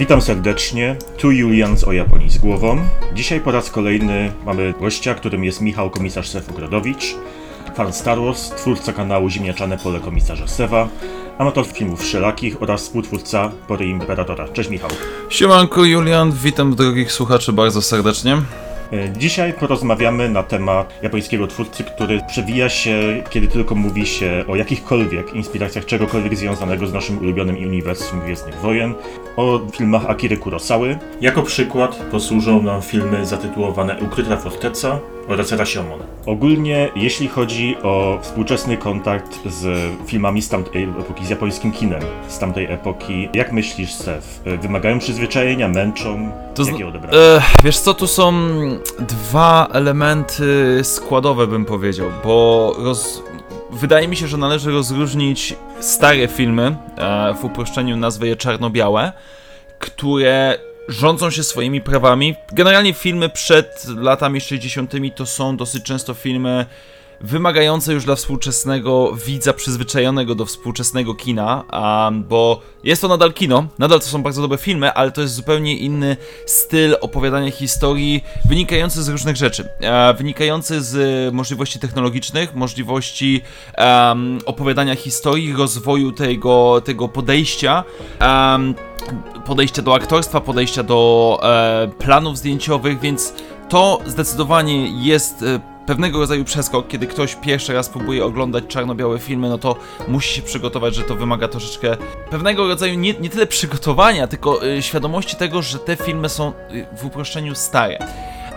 Witam serdecznie, tu Julian z O Japonii z głową. Dzisiaj po raz kolejny mamy gościa, którym jest Michał Komisarz Sef-Ogrodowicz, fan Star Wars, twórca kanału Ziemniaczane Pole Komisarza Sewa, amator filmów wszelakich oraz współtwórca Pory Imperatora. Cześć Michał. Siemanko Julian, witam drogich słuchaczy bardzo serdecznie. E, Dzisiaj porozmawiamy na temat japońskiego twórcy, który przewija się, kiedy tylko mówi się o jakichkolwiek inspiracjach czegokolwiek związanego z naszym ulubionym uniwersum Gwiezdnych Wojen, o filmach Akiry Kurosawy. Jako przykład posłużą nam filmy zatytułowane Ukryta Forteca oraz Rashomon. Ogólnie, jeśli chodzi o współczesny kontakt z filmami z tamtej epoki, z japońskim kinem z tamtej epoki, jak myślisz, Sef? E, Wymagają przyzwyczajenia, męczą? To Jakie odebrać? E, wiesz co, tu są dwa elementy składowe bym powiedział, bo roz... wydaje mi się, że należy rozróżnić stare filmy, e, w uproszczeniu nazwę je czarno-białe, które rządzą się swoimi prawami. Generalnie filmy przed latami 60. to są dosyć często filmy wymagające już dla współczesnego widza przyzwyczajonego do współczesnego kina, bo jest to nadal kino, nadal to są bardzo dobre filmy, ale to jest zupełnie inny styl opowiadania historii, wynikający z różnych rzeczy. E, wynikający z możliwości technologicznych, możliwości opowiadania historii, rozwoju tego, tego podejścia. podejścia do aktorstwa, podejścia do e, planów zdjęciowych, więc to zdecydowanie jest e, pewnego rodzaju przeskok, kiedy ktoś pierwszy raz próbuje oglądać czarno-białe filmy, no to musi się przygotować, że to wymaga troszeczkę pewnego rodzaju nie, nie tyle przygotowania, tylko y, świadomości tego, że te filmy są y, w uproszczeniu stare.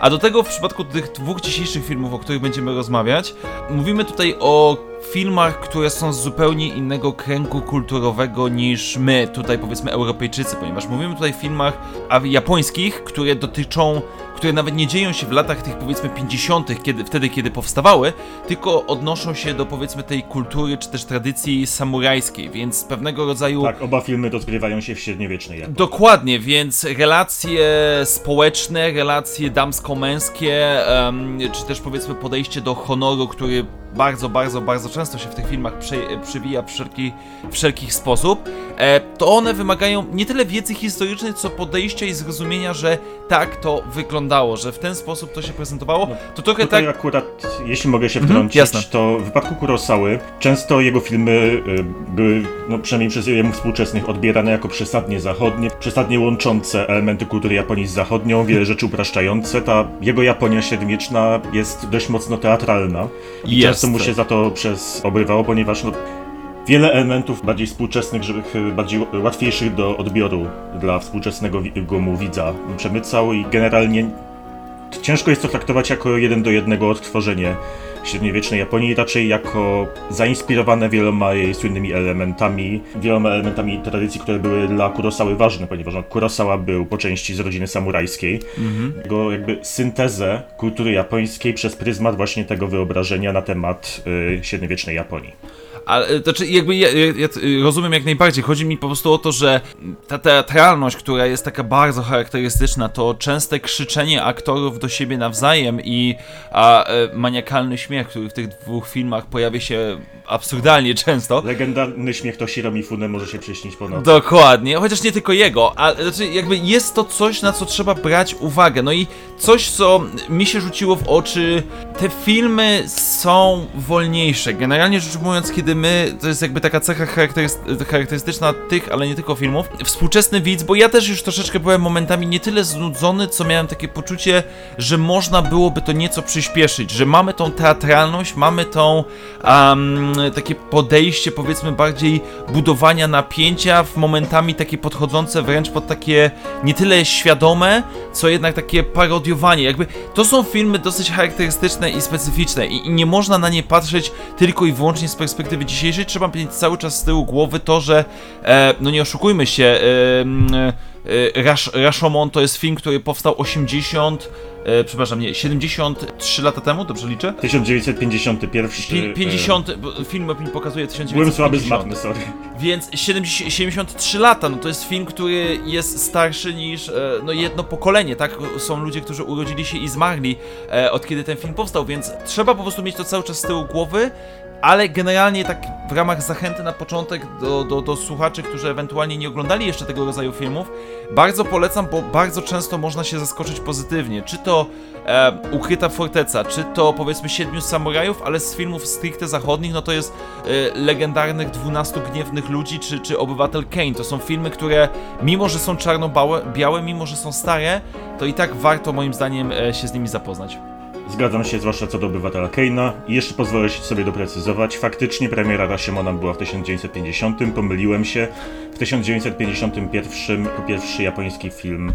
A do tego w przypadku tych dwóch dzisiejszych filmów, o których będziemy rozmawiać, mówimy tutaj o filmach, które są z zupełnie innego kręgu kulturowego niż my, tutaj powiedzmy Europejczycy, ponieważ mówimy tutaj o filmach japońskich, które dotyczą, które nawet nie dzieją się w latach tych powiedzmy 50., kiedy, wtedy kiedy powstawały, tylko odnoszą się do powiedzmy tej kultury czy też tradycji samurajskiej, więc pewnego rodzaju Tak, oba filmy rozgrywają się w średniowiecznej Japonii. Dokładnie, więc relacje społeczne, relacje damsko-męskie, em, czy też powiedzmy podejście do honoru, który bardzo, bardzo, bardzo często się w tych filmach przy, przywija w wszelki, wszelkich sposób, e, to one wymagają nie tyle wiedzy historycznej, co podejścia i zrozumienia, że tak to wyglądało, że w ten sposób to się prezentowało. To trochę Tutaj tak... akurat, jeśli mogę się Mhm, wtrącić, jasne. to w wypadku Kurosawy często jego filmy y, były, no przynajmniej przez jemu współczesnych, odbierane jako przesadnie zachodnie, przesadnie łączące elementy kultury Japonii z zachodnią, wiele rzeczy upraszczające. Ta jego Japonia średniowieczna jest dość mocno teatralna i Jest. często mu się za to przez obrywało, ponieważ no, wiele elementów bardziej współczesnych, żywych, y, bardziej łatwiejszych do odbioru dla współczesnego wi- mu widza przemycał i generalnie ciężko jest to traktować jako jeden do jednego odtworzenie średniowiecznej Japonii, raczej jako zainspirowane wieloma jej słynnymi elementami, wieloma elementami tradycji, które były dla Kurosawy ważne, ponieważ no, Kurosawa był po części z rodziny samurajskiej. Jego jakby syntezę kultury japońskiej przez pryzmat właśnie tego wyobrażenia na temat y, średniowiecznej Japonii. Ale to znaczy, jakby ja, ja, ja rozumiem jak najbardziej. Chodzi mi po prostu o to, że ta teatralność, która jest taka bardzo charakterystyczna, to częste krzyczenie aktorów do siebie nawzajem i a, e, maniakalny śmiech, który w tych dwóch filmach pojawia się absurdalnie często. Legendarny śmiech Toshiro Mifune może się przyśnić po nocy. Dokładnie, chociaż nie tylko jego, ale znaczy jakby jest to coś, na co trzeba brać uwagę. No i coś, co mi się rzuciło w oczy, te filmy są wolniejsze. Generalnie rzecz ujmując, kiedy my, to jest jakby taka cecha charakteryst- charakterystyczna tych, ale nie tylko filmów, współczesny widz, bo ja też już troszeczkę byłem momentami nie tyle znudzony, co miałem takie poczucie, że można byłoby to nieco przyspieszyć, że mamy tą teatralność, mamy tą um, takie podejście powiedzmy bardziej budowania napięcia, w momentami takie podchodzące wręcz pod takie nie tyle świadome, co jednak takie parodiowanie. Jakby to są filmy dosyć charakterystyczne i specyficzne i, i nie można na nie patrzeć tylko i wyłącznie z perspektywy dzisiejszej. Trzeba mieć cały czas z tyłu głowy to, że e, no nie oszukujmy się, e, e, Rash, Rashomon to jest film, który powstał 80 e, przepraszam, nie, 73 lata temu, dobrze liczę? 1951. Pi- 50, bo film mi pokazuje 1950. Byłem słaby z matmy, sorry. Więc 70, 73 lata, no to jest film, który jest starszy niż e, no jedno pokolenie, tak? Są ludzie, którzy urodzili się i zmarli e, od kiedy ten film powstał, więc trzeba po prostu mieć to cały czas z tyłu głowy, ale generalnie tak w ramach zachęty na początek do, do, do słuchaczy, którzy ewentualnie nie oglądali jeszcze tego rodzaju filmów, bardzo polecam, bo bardzo często można się zaskoczyć pozytywnie. Czy to e, Ukryta Forteca, czy to powiedzmy Siedmiu Samurajów, ale z filmów stricte zachodnich, no to jest e, legendarnych 12 Gniewnych Ludzi, czy, czy Obywatel Kane. To są filmy, które mimo, że są czarno-białe, mimo, że są stare, to i tak warto moim zdaniem e, się z nimi zapoznać. Zgadzam się, zwłaszcza co do obywatela Keina. I jeszcze pozwolę sobie doprecyzować. Faktycznie premiera Rashomona była w 1950, pomyliłem się. W 1951 jako pierwszy japoński film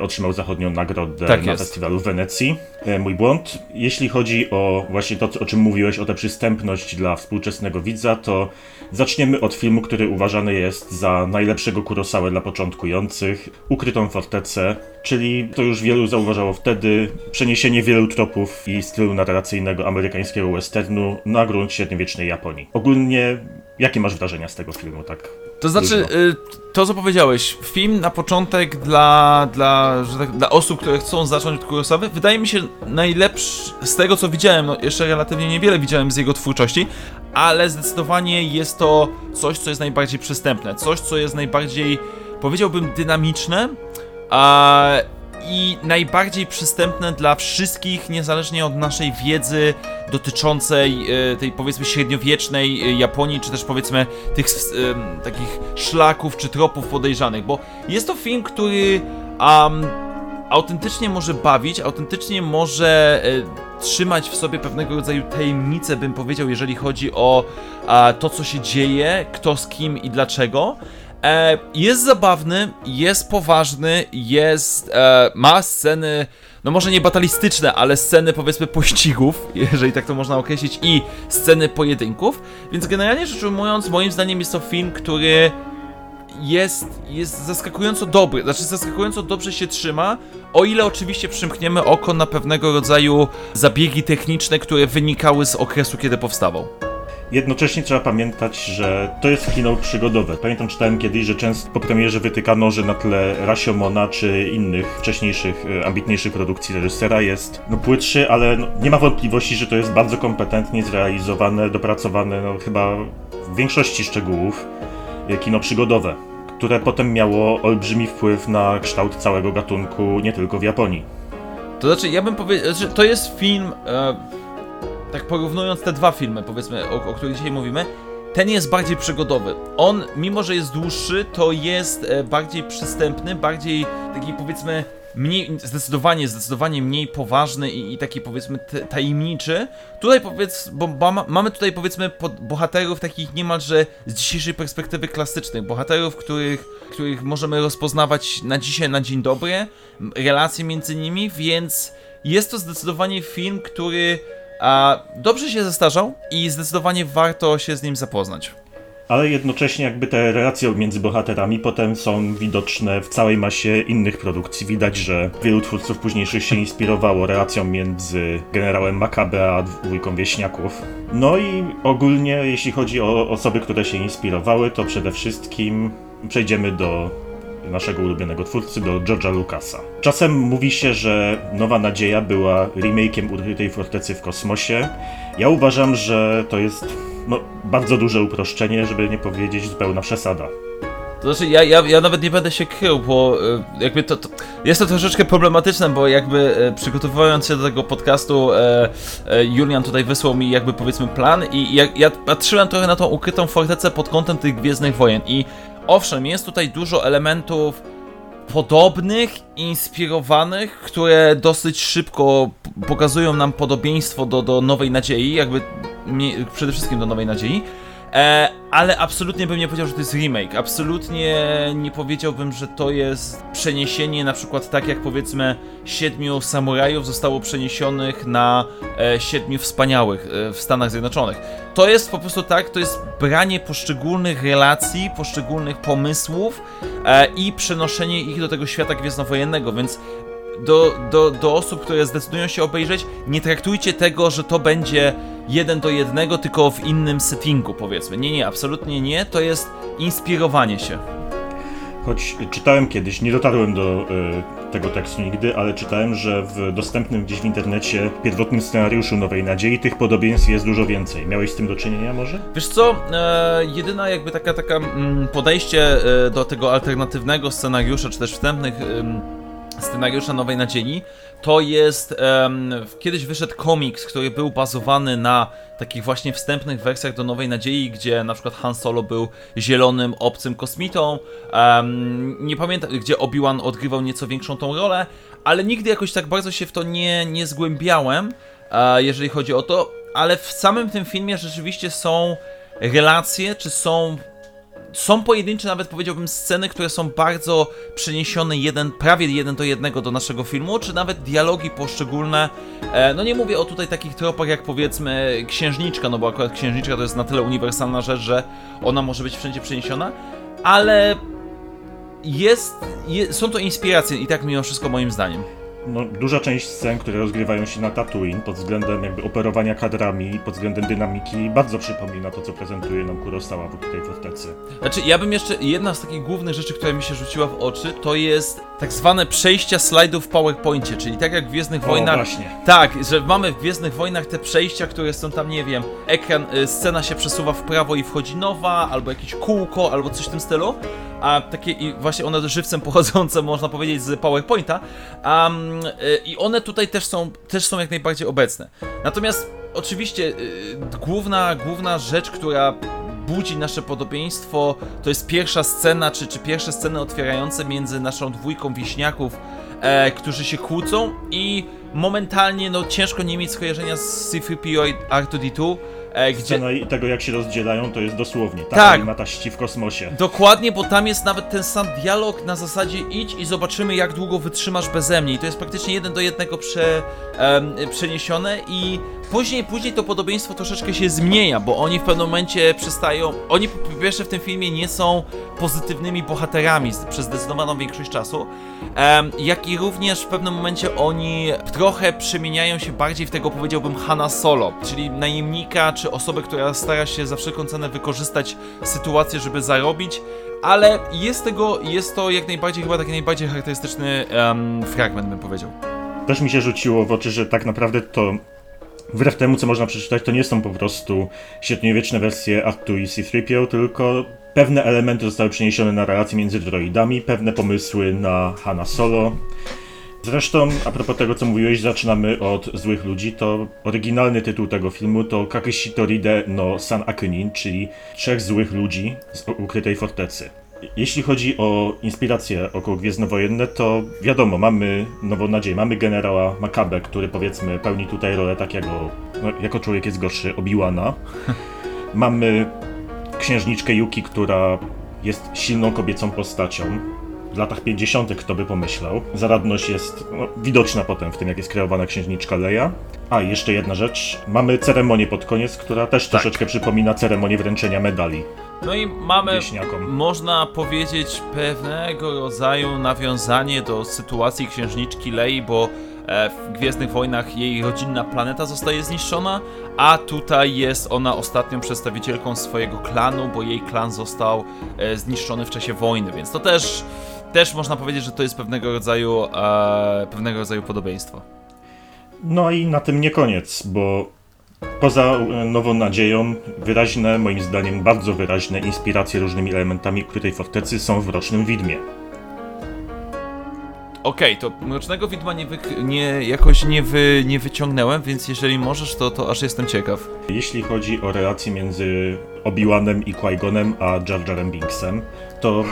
otrzymał zachodnią nagrodę Tak na jest. festiwalu w Wenecji. E, mój błąd. Jeśli chodzi o właśnie to, o czym mówiłeś, o tę przystępność dla współczesnego widza, to zaczniemy od filmu, który uważany jest za najlepszego Kurosawa dla początkujących, Ukrytą Fortecę, czyli to już wielu zauważało wtedy, przeniesienie wielu tropów i stylu narracyjnego amerykańskiego westernu na grunt średniowiecznej Japonii. Ogólnie, jakie masz wrażenia z tego filmu, tak? To znaczy, y, to co powiedziałeś, film na początek dla, dla, tak, dla osób, które chcą zacząć od Kurosawy, wydaje mi się najlepszy z tego co widziałem, no jeszcze relatywnie niewiele widziałem z jego twórczości, ale zdecydowanie jest to coś, co jest najbardziej przystępne, coś, co jest najbardziej, powiedziałbym, dynamiczne, a, i najbardziej przystępne dla wszystkich, niezależnie od naszej wiedzy dotyczącej e, tej powiedzmy średniowiecznej e, Japonii, czy też powiedzmy tych em, takich szlaków czy tropów podejrzanych, bo jest to film, który am, autentycznie może bawić, autentycznie może e, trzymać w sobie pewnego rodzaju tajemnicę, bym powiedział, jeżeli chodzi o a, to, co się dzieje, kto z kim i dlaczego. E, jest zabawny, jest poważny, jest. E, ma sceny, no może nie batalistyczne, ale sceny powiedzmy pościgów, jeżeli tak to można określić, i sceny pojedynków. Więc generalnie rzecz ujmując, moim zdaniem jest to film, który jest, jest zaskakująco dobry, znaczy zaskakująco dobrze się trzyma, o ile oczywiście przymkniemy oko na pewnego rodzaju zabiegi techniczne, które wynikały z okresu, kiedy powstawał. Jednocześnie trzeba pamiętać, że to jest kino przygodowe. Pamiętam, czytałem kiedyś, że często po premierze wytykano, że na tle Rashomona czy innych wcześniejszych, e, ambitniejszych produkcji reżysera jest no, płytszy, ale no, nie ma wątpliwości, że to jest bardzo kompetentnie zrealizowane, dopracowane, no chyba w większości szczegółów e, kino przygodowe, które potem miało olbrzymi wpływ na kształt całego gatunku, nie tylko w Japonii. To znaczy, ja bym powiedział, że to jest film, e, tak porównując te dwa filmy, powiedzmy, o, o których dzisiaj mówimy, ten jest bardziej przygodowy. On, mimo że jest dłuższy, to jest e, bardziej przystępny, bardziej taki powiedzmy mniej, zdecydowanie, zdecydowanie mniej poważny i, i taki powiedzmy tajemniczy. Tutaj powiedz, bo ma, mamy tutaj powiedzmy bohaterów takich niemalże z dzisiejszej perspektywy klasycznych, bohaterów, których, których możemy rozpoznawać na dzisiaj, na dzień dobry, relacje między nimi, więc jest to zdecydowanie film, który a, dobrze się zestarzał i zdecydowanie warto się z nim zapoznać. Ale jednocześnie jakby te relacje między bohaterami potem są widoczne w całej masie innych produkcji. Widać, że wielu twórców późniejszych się inspirowało relacją między generałem Makabe a dwójką wieśniaków. No i ogólnie, jeśli chodzi o osoby, które się inspirowały, to przede wszystkim przejdziemy do naszego ulubionego twórcy, do George'a Lucasa. Czasem mówi się, że Nowa Nadzieja była remake'iem Ukrytej Fortecy w kosmosie. Ja uważam, że to jest no, bardzo duże uproszczenie, żeby nie powiedzieć zupełna przesada. To znaczy, ja, ja, ja nawet nie będę się krył, bo e, jakby to, to. Jest to troszeczkę problematyczne, bo jakby e, przygotowując się do tego podcastu, e, e, Julian tutaj wysłał mi jakby powiedzmy plan, i ja, ja patrzyłem trochę na tą ukrytą fortecę pod kątem tych Gwiezdnych Wojen. I owszem, jest tutaj dużo elementów podobnych, inspirowanych, które dosyć szybko pokazują nam podobieństwo do, do Nowej Nadziei, jakby przede wszystkim do Nowej Nadziei. E, ale absolutnie bym nie powiedział, że to jest remake. Absolutnie nie powiedziałbym, że to jest przeniesienie na przykład tak jak powiedzmy Siedmiu Samurajów zostało przeniesionych na e, Siedmiu Wspaniałych e, w Stanach Zjednoczonych. To jest po prostu tak, to jest branie poszczególnych relacji, poszczególnych pomysłów i przenoszenie ich do tego świata gwiezdnowojennego, więc do, do, do osób, które zdecydują się obejrzeć, nie traktujcie tego, że to będzie jeden do jednego, tylko w innym settingu, powiedzmy. Nie, nie, absolutnie nie. To jest inspirowanie się. Choć czytałem kiedyś, nie dotarłem do e, tego tekstu nigdy, ale czytałem, że w dostępnym gdzieś w internecie pierwotnym scenariuszu Nowej Nadziei tych podobieństw jest dużo więcej. Miałeś z tym do czynienia może? Wiesz co, e, jedyna jakby taka, taka mm, podejście e, do tego alternatywnego scenariusza, czy też wstępnych scenariusza Nowej Nadziei, to jest, em, kiedyś wyszedł komiks, który był bazowany na takich właśnie wstępnych wersjach do Nowej Nadziei, gdzie na przykład Han Solo był zielonym, obcym kosmitą, em, nie pamiętam, gdzie Obi-Wan odgrywał nieco większą tą rolę, ale nigdy jakoś tak bardzo się w to nie, nie zgłębiałem, e, jeżeli chodzi o to, ale w samym tym filmie rzeczywiście są relacje, czy są są pojedyncze, nawet powiedziałbym, sceny, które są bardzo przeniesione jeden, prawie jeden do jednego do naszego filmu, czy nawet dialogi poszczególne. E, no nie mówię o tutaj takich tropach jak powiedzmy księżniczka, no bo akurat księżniczka to jest na tyle uniwersalna rzecz, że ona może być wszędzie przeniesiona, ale jest, je, są to inspiracje i tak mimo wszystko moim zdaniem. No, duża część scen, które rozgrywają się na Tatooine pod względem jakby operowania kadrami, pod względem dynamiki, bardzo przypomina to, co prezentuje nam Kurosawa w tej fortecy. Znaczy, ja bym jeszcze, jedna z takich głównych rzeczy, która mi się rzuciła w oczy, to jest tak zwane przejścia slajdów w PowerPoincie, czyli tak jak w Gwiezdnych O, Wojnach. właśnie. Tak, że mamy w Gwiezdnych Wojnach te przejścia, które są tam, nie wiem, ekran, y, scena się przesuwa w prawo i wchodzi nowa, albo jakieś kółko, albo coś w tym stylu. A takie i właśnie one żywcem pochodzące, można powiedzieć, z PowerPointa. Um, I one tutaj też są, też są jak najbardziej obecne. Natomiast oczywiście y, główna, główna rzecz, która budzi nasze podobieństwo, to jest pierwsza scena, czy, czy pierwsze sceny otwierające między naszą dwójką wieśniaków, e, którzy się kłócą i momentalnie, no ciężko nie mieć skojarzenia z C-3PO i R2-D2, e, gdzie... Scena i tego, jak się rozdzielają, to jest dosłownie. Tak. Tak. ma taści w kosmosie. Dokładnie, bo tam jest nawet ten sam dialog na zasadzie idź i zobaczymy jak długo wytrzymasz beze mnie i to jest praktycznie jeden do jednego prze, przeniesione i później, później to podobieństwo troszeczkę się zmienia, bo oni w pewnym momencie przestają, oni po pierwsze w tym filmie nie są pozytywnymi bohaterami przez zdecydowaną większość czasu, jak i również w pewnym momencie oni trochę przemieniają się bardziej w tego powiedziałbym Hanna Solo, czyli najemnika czy osobę, która stara się za wszelką cenę wykorzystać sytuację, żeby zarobić, ale jest tego, jest to jak najbardziej chyba taki najbardziej charakterystyczny em, fragment bym powiedział. Też mi się rzuciło w oczy, że tak naprawdę to wbrew temu, co można przeczytać, to nie są po prostu średniowieczne wersje Artu i C-3PO, tylko pewne elementy zostały przeniesione na relacje między droidami, pewne pomysły na Hanna Solo. Zresztą, a propos tego, co mówiłeś, zaczynamy od złych ludzi, to oryginalny tytuł tego filmu to Kakeshi Toride no San Akunin, czyli Trzech Złych Ludzi z Ukrytej Fortecy. Jeśli chodzi o inspiracje około Gwiezdnowojenne, to wiadomo, mamy nową nadzieję, mamy generała Makabe, który powiedzmy pełni tutaj rolę takiego, no, jako człowiek jest gorszy, Obi-Wana. mamy księżniczkę Yuki, która jest silną kobiecą postacią. W latach 50. kto by pomyślał. Zaradność jest no, widoczna potem w tym, jak jest kreowana księżniczka Leia. A, jeszcze jedna rzecz. Mamy ceremonię pod koniec, która też Tak. troszeczkę przypomina ceremonię wręczenia medali No i mamy, wieśniakom. można powiedzieć, pewnego rodzaju nawiązanie do sytuacji księżniczki Lei, bo e, w Gwiezdnych Wojnach jej rodzinna planeta zostaje zniszczona, a tutaj jest ona ostatnią przedstawicielką swojego klanu, bo jej klan został e, zniszczony w czasie wojny, więc to też, też można powiedzieć, że to jest pewnego rodzaju, e, pewnego rodzaju podobieństwo. No i na tym nie koniec, bo poza e, nową nadzieją, wyraźne, moim zdaniem bardzo wyraźne inspiracje różnymi elementami ukrytej fortecy są w Rocznym Widmie. Okej, to Mrocznego Widma nie, nie jakoś nie, wy- nie wyciągnąłem, więc jeżeli możesz, to, to aż jestem ciekaw. Jeśli chodzi o relację między Obi-Wanem i Qui-Gonem a Jar Jarem Binksem, to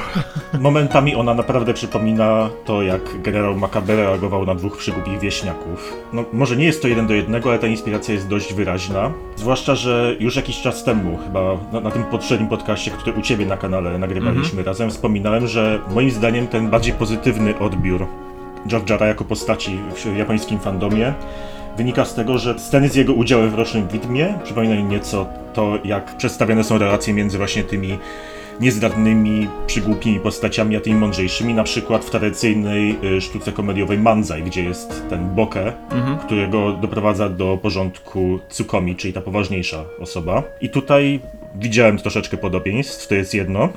momentami ona naprawdę przypomina to, jak generał Macabre reagował na dwóch przygłupich wieśniaków. No, może nie jest to jeden do jednego, ale ta inspiracja jest dość wyraźna. Zwłaszcza, że już jakiś czas temu, chyba na, na tym poprzednim podcaście, który u Ciebie na kanale nagrywaliśmy razem, wspominałem, że moim zdaniem ten bardziej pozytywny odbiór Jara jako postaci w japońskim fandomie wynika z tego, że sceny z jego udziałem w Rocznym Widmie przypominają nieco to, jak przedstawiane są relacje między właśnie tymi niezdarnymi, przygłupimi postaciami, a tymi mądrzejszymi, na przykład w tradycyjnej y, sztuce komediowej Manzai, gdzie jest ten Boke, którego doprowadza do porządku Tsukomi, czyli ta poważniejsza osoba. I tutaj widziałem troszeczkę podobieństw, to jest jedno.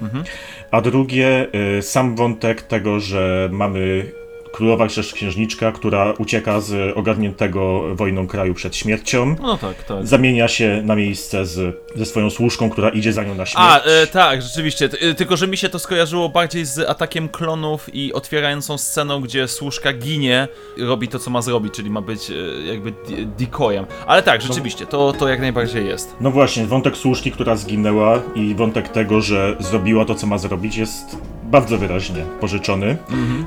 A drugie, y, sam wątek tego, że mamy królowa księżniczka, która ucieka z ogarniętego wojną kraju przed śmiercią. No tak, tak. Zamienia się na miejsce z, ze swoją służką, która idzie za nią na śmierć. A, e, tak, rzeczywiście. T- e, tylko, że mi się to skojarzyło bardziej z atakiem klonów i otwierającą sceną, gdzie służka ginie, robi to, co ma zrobić, czyli ma być e, jakby decoyem. Ale tak, rzeczywiście, to, to jak najbardziej jest. No właśnie, wątek służki, która zginęła i wątek tego, że zrobiła to, co ma zrobić, jest bardzo wyraźnie pożyczony,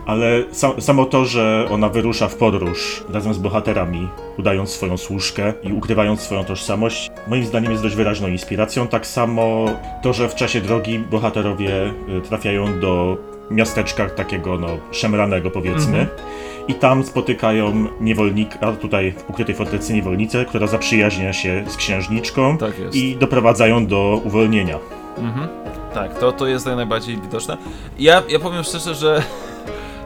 ale sa samo to, że ona wyrusza w podróż razem z bohaterami, udając swoją służkę i ukrywając swoją tożsamość, moim zdaniem jest dość wyraźną inspiracją. Tak samo to, że w czasie drogi bohaterowie y, trafiają do miasteczka takiego, no, szemranego powiedzmy. I tam spotykają niewolnika, tutaj w ukrytej fortecy niewolnicę, która zaprzyjaźnia się z księżniczką Tak i doprowadzają do uwolnienia. Tak, to, to jest najbardziej widoczne. Ja, ja powiem szczerze, że.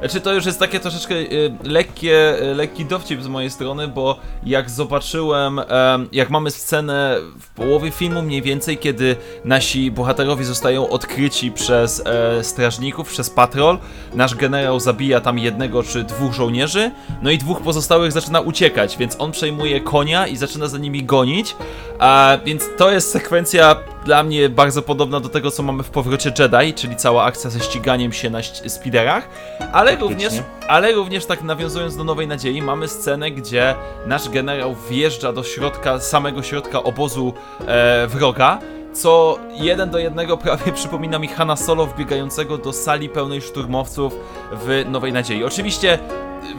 Znaczy to już jest takie troszeczkę y, lekkie, y, lekki dowcip z mojej strony, bo jak zobaczyłem, em, jak mamy scenę w połowie filmu mniej więcej, kiedy nasi bohaterowie zostają odkryci przez e, strażników, przez patrol, nasz generał zabija tam jednego czy dwóch żołnierzy, no i dwóch pozostałych zaczyna uciekać, więc on przejmuje konia i zaczyna za nimi gonić, więc to jest sekwencja dla mnie bardzo podobna do tego, co mamy w powrocie Jedi, czyli cała akcja ze ściganiem się na speederach, ale Faktycznie. również, ale również tak nawiązując do Nowej Nadziei, mamy scenę, gdzie nasz generał wjeżdża do środka, samego środka obozu e, wroga, co jeden do jednego prawie przypomina mi Hanna Solo wbiegającego do sali pełnej szturmowców w Nowej Nadziei. Oczywiście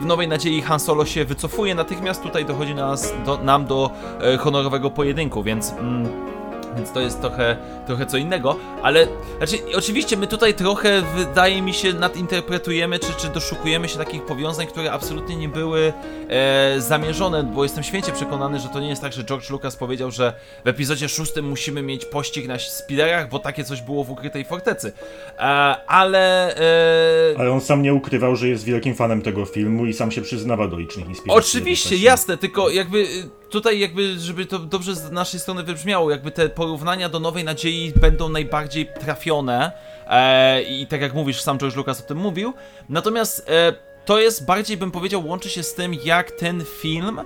w Nowej Nadziei Han Solo się wycofuje natychmiast, tutaj dochodzi nas, do, nam do e, honorowego pojedynku, więc... Mm, więc to jest trochę, trochę co innego, ale znaczy, oczywiście my tutaj trochę, wydaje mi się, nadinterpretujemy, czy, czy doszukujemy się takich powiązań, które absolutnie nie były e, zamierzone, bo jestem święcie przekonany, że to nie jest tak, że George Lucas powiedział, że w epizodzie szóstym musimy mieć pościg na speederach, bo takie coś było w Ukrytej Fortecy. E, ale... E, Ale on sam nie ukrywał, że jest wielkim fanem tego filmu i sam się przyznawa do licznych inspiracji. Oczywiście, jasne, tylko jakby tutaj jakby, żeby to dobrze z naszej strony wybrzmiało, jakby te porównania do Nowej Nadziei będą najbardziej trafione e, i tak jak mówisz, sam George Lucas o tym mówił, natomiast e, to jest bardziej, bym powiedział, łączy się z tym, jak ten film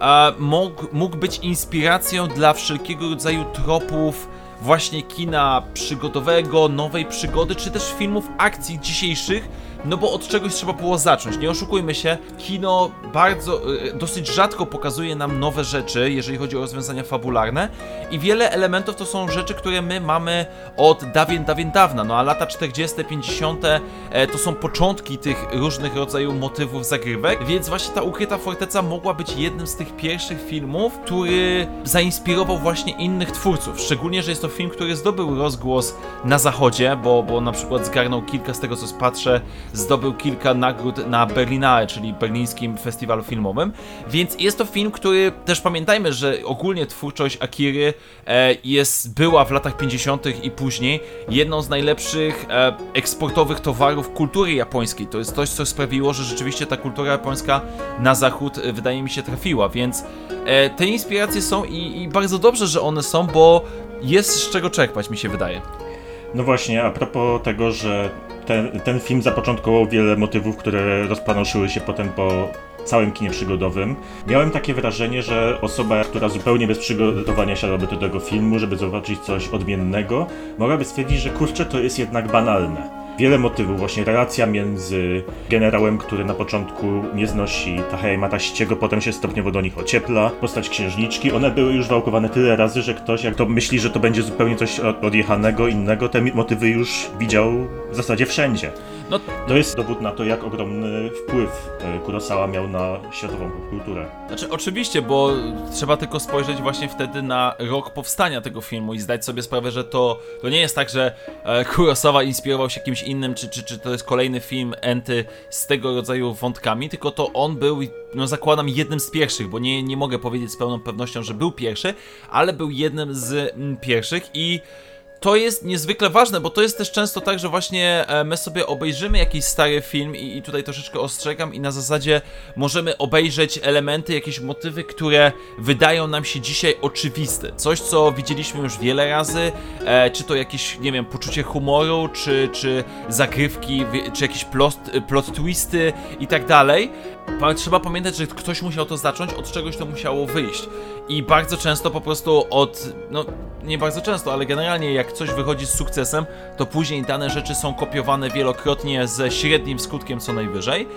e, mógł, mógł być inspiracją dla wszelkiego rodzaju tropów właśnie kina przygodowego, nowej przygody, czy też filmów akcji dzisiejszych, no bo od czegoś trzeba było zacząć. Nie oszukujmy się, kino bardzo, e, dosyć rzadko pokazuje nam nowe rzeczy, jeżeli chodzi o rozwiązania fabularne i wiele elementów to są rzeczy, które my mamy od dawien, dawien dawna, no a lata 40., 50. e, to są początki tych różnych rodzajów motywów zagrywek, więc właśnie ta Ukryta Forteca mogła być jednym z tych pierwszych filmów, który zainspirował właśnie innych twórców, szczególnie, że jest to film, który zdobył rozgłos na zachodzie, bo, bo na przykład zgarnął kilka z tego, co patrzę, zdobył kilka nagród na Berlinae, czyli berlińskim festiwalu filmowym, więc jest to film, który też pamiętajmy, że ogólnie twórczość Akiry e, jest, była w latach 50. i później jedną z najlepszych e, eksportowych towarów kultury japońskiej. To jest coś, co sprawiło, że rzeczywiście ta kultura japońska na zachód e, wydaje mi się trafiła, więc te inspiracje są i, i bardzo dobrze, że one są, bo jest z czego czerpać, mi się wydaje. No właśnie, a propos tego, że ten, ten film zapoczątkował wiele motywów, które rozpanoszyły się potem po całym kinie przygodowym. Miałem takie wrażenie, że osoba, która zupełnie bez przygotowania siadałaby do tego filmu, żeby zobaczyć coś odmiennego, mogłaby stwierdzić, że kurczę, to jest jednak banalne. Wiele motywów, właśnie relacja między generałem, który na początku nie znosi Tahei Mataściego, potem się stopniowo do nich ociepla, postać księżniczki, one były już wałkowane tyle razy, że ktoś jak to myśli, że to będzie zupełnie coś od- odjechanego, innego, te motywy już widział w zasadzie wszędzie. No, To jest dowód na to, jak ogromny wpływ e, Kurosawa miał na światową popkulturę. Znaczy, oczywiście, bo trzeba tylko spojrzeć właśnie wtedy na rok powstania tego filmu i zdać sobie sprawę, że to, to nie jest tak, że e, Kurosawa inspirował się kimś innym, czy, czy, czy to jest kolejny film Enty z tego rodzaju wątkami, tylko to on był, no zakładam, jednym z pierwszych, bo nie, nie mogę powiedzieć z pełną pewnością, że był pierwszy, ale był jednym z mm, pierwszych i to jest niezwykle ważne, bo to jest też często tak, że właśnie e, my sobie obejrzymy jakiś stary film i, i tutaj troszeczkę ostrzegam i na zasadzie możemy obejrzeć elementy, jakieś motywy, które wydają nam się dzisiaj oczywiste. Coś, co widzieliśmy już wiele razy, e, czy to jakieś, nie wiem, poczucie humoru, czy, czy zagrywki, czy jakieś plot, plot twisty i tak dalej. Trzeba pamiętać, że ktoś musiał to zacząć, od czegoś to musiało wyjść. I bardzo często po prostu od, no nie bardzo często, ale generalnie jak coś wychodzi z sukcesem, to później dane rzeczy są kopiowane wielokrotnie ze średnim skutkiem co najwyżej,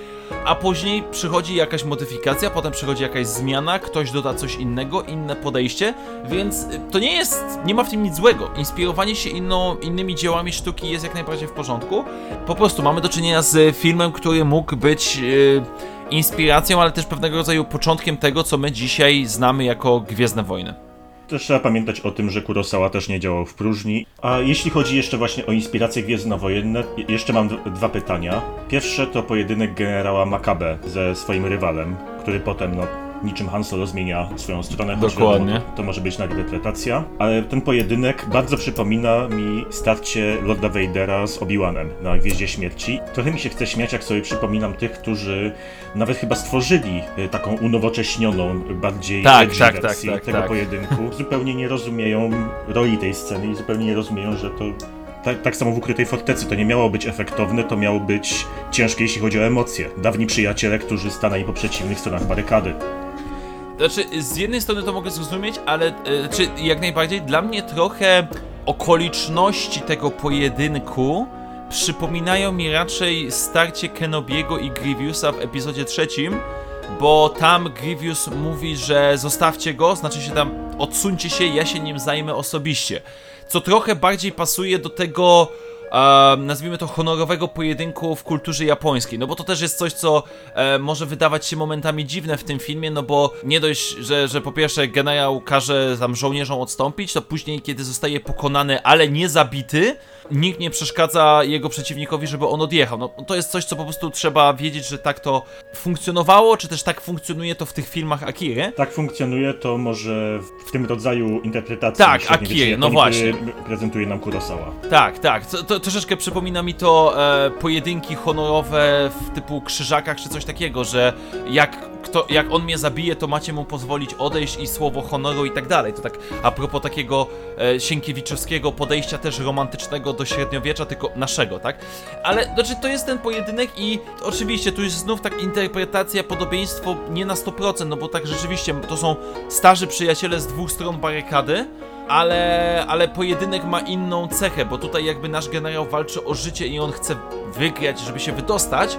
a później przychodzi jakaś modyfikacja, potem przychodzi jakaś zmiana, ktoś doda coś innego, inne podejście, więc y, to nie jest, nie ma w tym nic złego. Inspirowanie się inną, innymi dziełami sztuki jest jak najbardziej w porządku. Po prostu mamy do czynienia z filmem, który mógł być yy, inspiracją, ale też pewnego rodzaju początkiem tego, co my dzisiaj znamy jako Gwiezdne Wojny. Też trzeba pamiętać o tym, że Kurosawa też nie działał w próżni. A jeśli chodzi jeszcze właśnie o inspiracje gwiezdnowojenne, je- jeszcze mam dwa pytania. Pierwsze to pojedynek generała Makabe ze swoim rywalem, który potem, no, niczym Han Solo zmienia swoją stronę, choć Dokładnie. wiadomo, to może być nadinterpretacja. Ale ten pojedynek bardzo przypomina mi starcie Lorda Vadera z Obi-Wanem na Gwieździe Śmierci. Trochę mi się chce śmiać, jak sobie przypominam tych, którzy nawet chyba stworzyli y, taką unowocześnioną, bardziej Tak, tak, tak, tak, tego tak. pojedynku. Zupełnie nie rozumieją roli tej sceny i zupełnie nie rozumieją, że to tak, tak samo w Ukrytej Fortecy. To nie miało być efektowne, to miało być ciężkie, jeśli chodzi o emocje. Dawni przyjaciele, którzy stanęli po przeciwnych stronach barykady. Znaczy, z jednej strony to mogę zrozumieć, ale e, czy jak najbardziej dla mnie trochę okoliczności tego pojedynku przypominają mi raczej starcie Kenobiego i Grievousa w epizodzie trzecim, bo tam Grievous mówi, że zostawcie go, znaczy się tam odsuńcie się, ja się nim zajmę osobiście. Co trochę bardziej pasuje do tego e, nazwijmy to honorowego pojedynku w kulturze japońskiej, no bo to też jest coś, co e, może wydawać się momentami dziwne w tym filmie, no bo nie dość, że, że po pierwsze generał każe tam żołnierzom odstąpić, to później, kiedy zostaje pokonany, ale nie zabity, nikt nie przeszkadza jego przeciwnikowi, żeby on odjechał. No to jest coś, co po prostu trzeba wiedzieć, że tak to funkcjonowało, czy też tak funkcjonuje to w tych filmach Akiry. Tak funkcjonuje to może w- tym rodzaju interpretacji. Tak, Akiry, no właśnie. prezentuje nam Kurosawa. Tak, tak. To, to troszeczkę przypomina mi to e, pojedynki honorowe w typu krzyżakach czy coś takiego, że jak, kto, jak on mnie zabije, to macie mu pozwolić odejść i słowo honoru i tak dalej. To tak a propos takiego e, sienkiewiczowskiego podejścia też romantycznego do średniowiecza, tylko naszego, tak? Ale znaczy to jest ten pojedynek i oczywiście tu jest znów tak interpretacja, podobieństwo nie na 100%, no bo tak rzeczywiście to są starzy przyjaciele z dwóch stron barykady, ale, ale pojedynek ma inną cechę, bo tutaj jakby nasz generał walczy o życie i on chce wygrać, żeby się wydostać,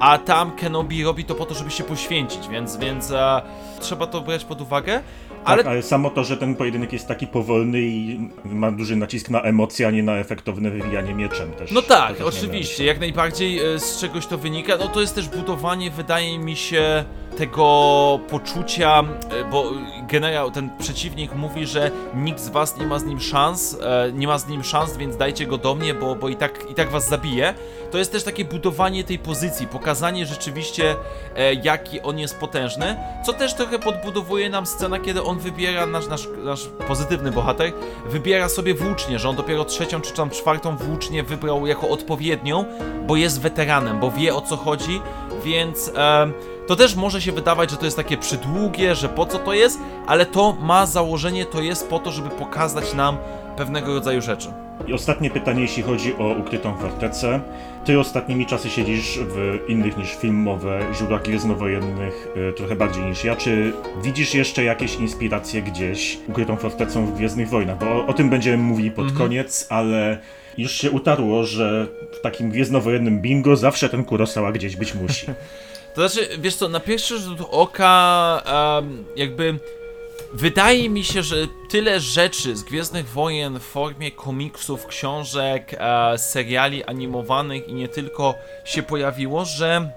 a tam Kenobi robi to po to, żeby się poświęcić, więc, więc e, trzeba to brać pod uwagę. Ale Tak, ale samo to, że ten pojedynek jest taki powolny i ma duży nacisk na emocje, a nie na efektowne wywijanie mieczem też. No tak, też oczywiście, jak najbardziej e, z czegoś to wynika. No to jest też budowanie, wydaje mi się, tego poczucia, e, bo generał, ten przeciwnik mówi, że nikt z was nie ma z nim szans, e, nie ma z nim szans, więc dajcie go do mnie, bo, bo i, tak, i tak was zabije. To jest też takie budowanie tej pozycji, pokazanie rzeczywiście, e, jaki on jest potężny, co też trochę podbudowuje nam scena, kiedy on wybiera, nasz, nasz, nasz pozytywny bohater, wybiera sobie włócznię, że on dopiero trzecią czy tam czwartą włócznię wybrał jako odpowiednią, bo jest weteranem, bo wie o co chodzi, więc em, to też może się wydawać, że to jest takie przydługie, że po co to jest, ale to ma założenie, to jest po to, żeby pokazać nam pewnego rodzaju rzeczy. I ostatnie pytanie, jeśli chodzi o ukrytą fortecę. Ty ostatnimi czasy siedzisz w innych niż filmowe źródłach gwiezdnowojennych y, trochę bardziej niż ja. Czy widzisz jeszcze jakieś inspiracje gdzieś ukrytą fortecą w Gwiezdnych Wojnach? Bo o, o tym będziemy mówili pod koniec, ale już się utarło, że w takim gwiezdnowojennym bingo zawsze ten Kurosawa gdzieś być musi. To znaczy, wiesz co, na pierwszy rzut oka em, jakby wydaje mi się, że tyle rzeczy z Gwiezdnych Wojen w formie komiksów, książek, e, seriali animowanych i nie tylko się pojawiło, że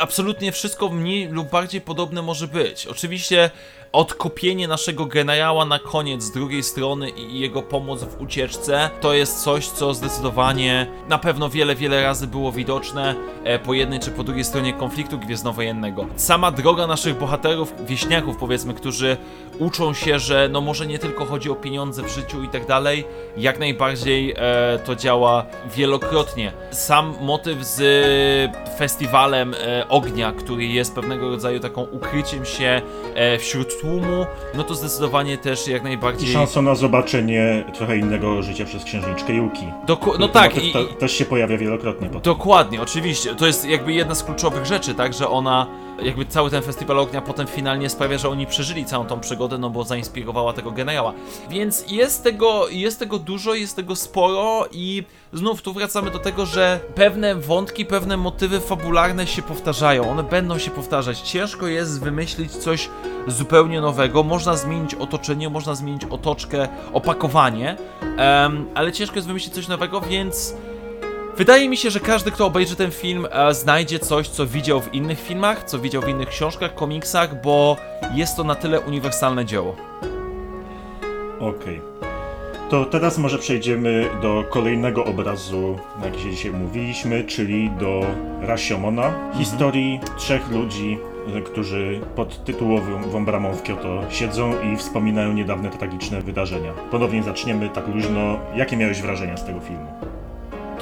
absolutnie wszystko mniej lub bardziej podobne może być. Oczywiście odkopienie naszego generała na koniec z drugiej strony i jego pomoc w ucieczce, to jest coś, co zdecydowanie na pewno wiele, wiele razy było widoczne e, po jednej czy po drugiej stronie konfliktu gwiezdnowojennego. Sama droga naszych bohaterów, wieśniaków powiedzmy, którzy uczą się, że no może nie tylko chodzi o pieniądze w życiu i tak dalej, jak najbardziej e, to działa wielokrotnie. Sam motyw z festiwalem e, ognia, który jest pewnego rodzaju taką ukryciem się e, wśród tłumu, no to zdecydowanie też jak I najbardziej... szansą na zobaczenie trochę innego życia przez księżniczkę Yuki. Doku- no tak, i, i, też się pojawia wielokrotnie potem. Dokładnie, oczywiście. To jest jakby jedna z kluczowych rzeczy, tak, że ona, jakby cały ten festiwal ognia potem finalnie sprawia, że oni przeżyli całą tą przygodę, no bo zainspirowała tego generała. Więc jest tego, jest tego dużo, jest tego sporo i znów tu wracamy do tego, że pewne wątki, pewne motywy fabularne się powtarzają, one będą się powtarzać. Ciężko jest wymyślić coś zupełnie nowego, można zmienić otoczenie, można zmienić otoczkę, opakowanie, em, ale ciężko jest wymyślić coś nowego, więc Wydaje mi się, że każdy, kto obejrzy ten film, e, znajdzie coś, co widział w innych filmach, co widział w innych książkach, komiksach, bo jest to na tyle uniwersalne dzieło. Okej. To teraz może przejdziemy do kolejnego obrazu, na jaki się dzisiaj mówiliśmy, czyli do Rasiomona. Historii trzech ludzi, e, którzy pod tytułową bramą w Kyoto siedzą i wspominają niedawne tragiczne wydarzenia. Ponownie zaczniemy tak luźno. Jakie miałeś wrażenia z tego filmu?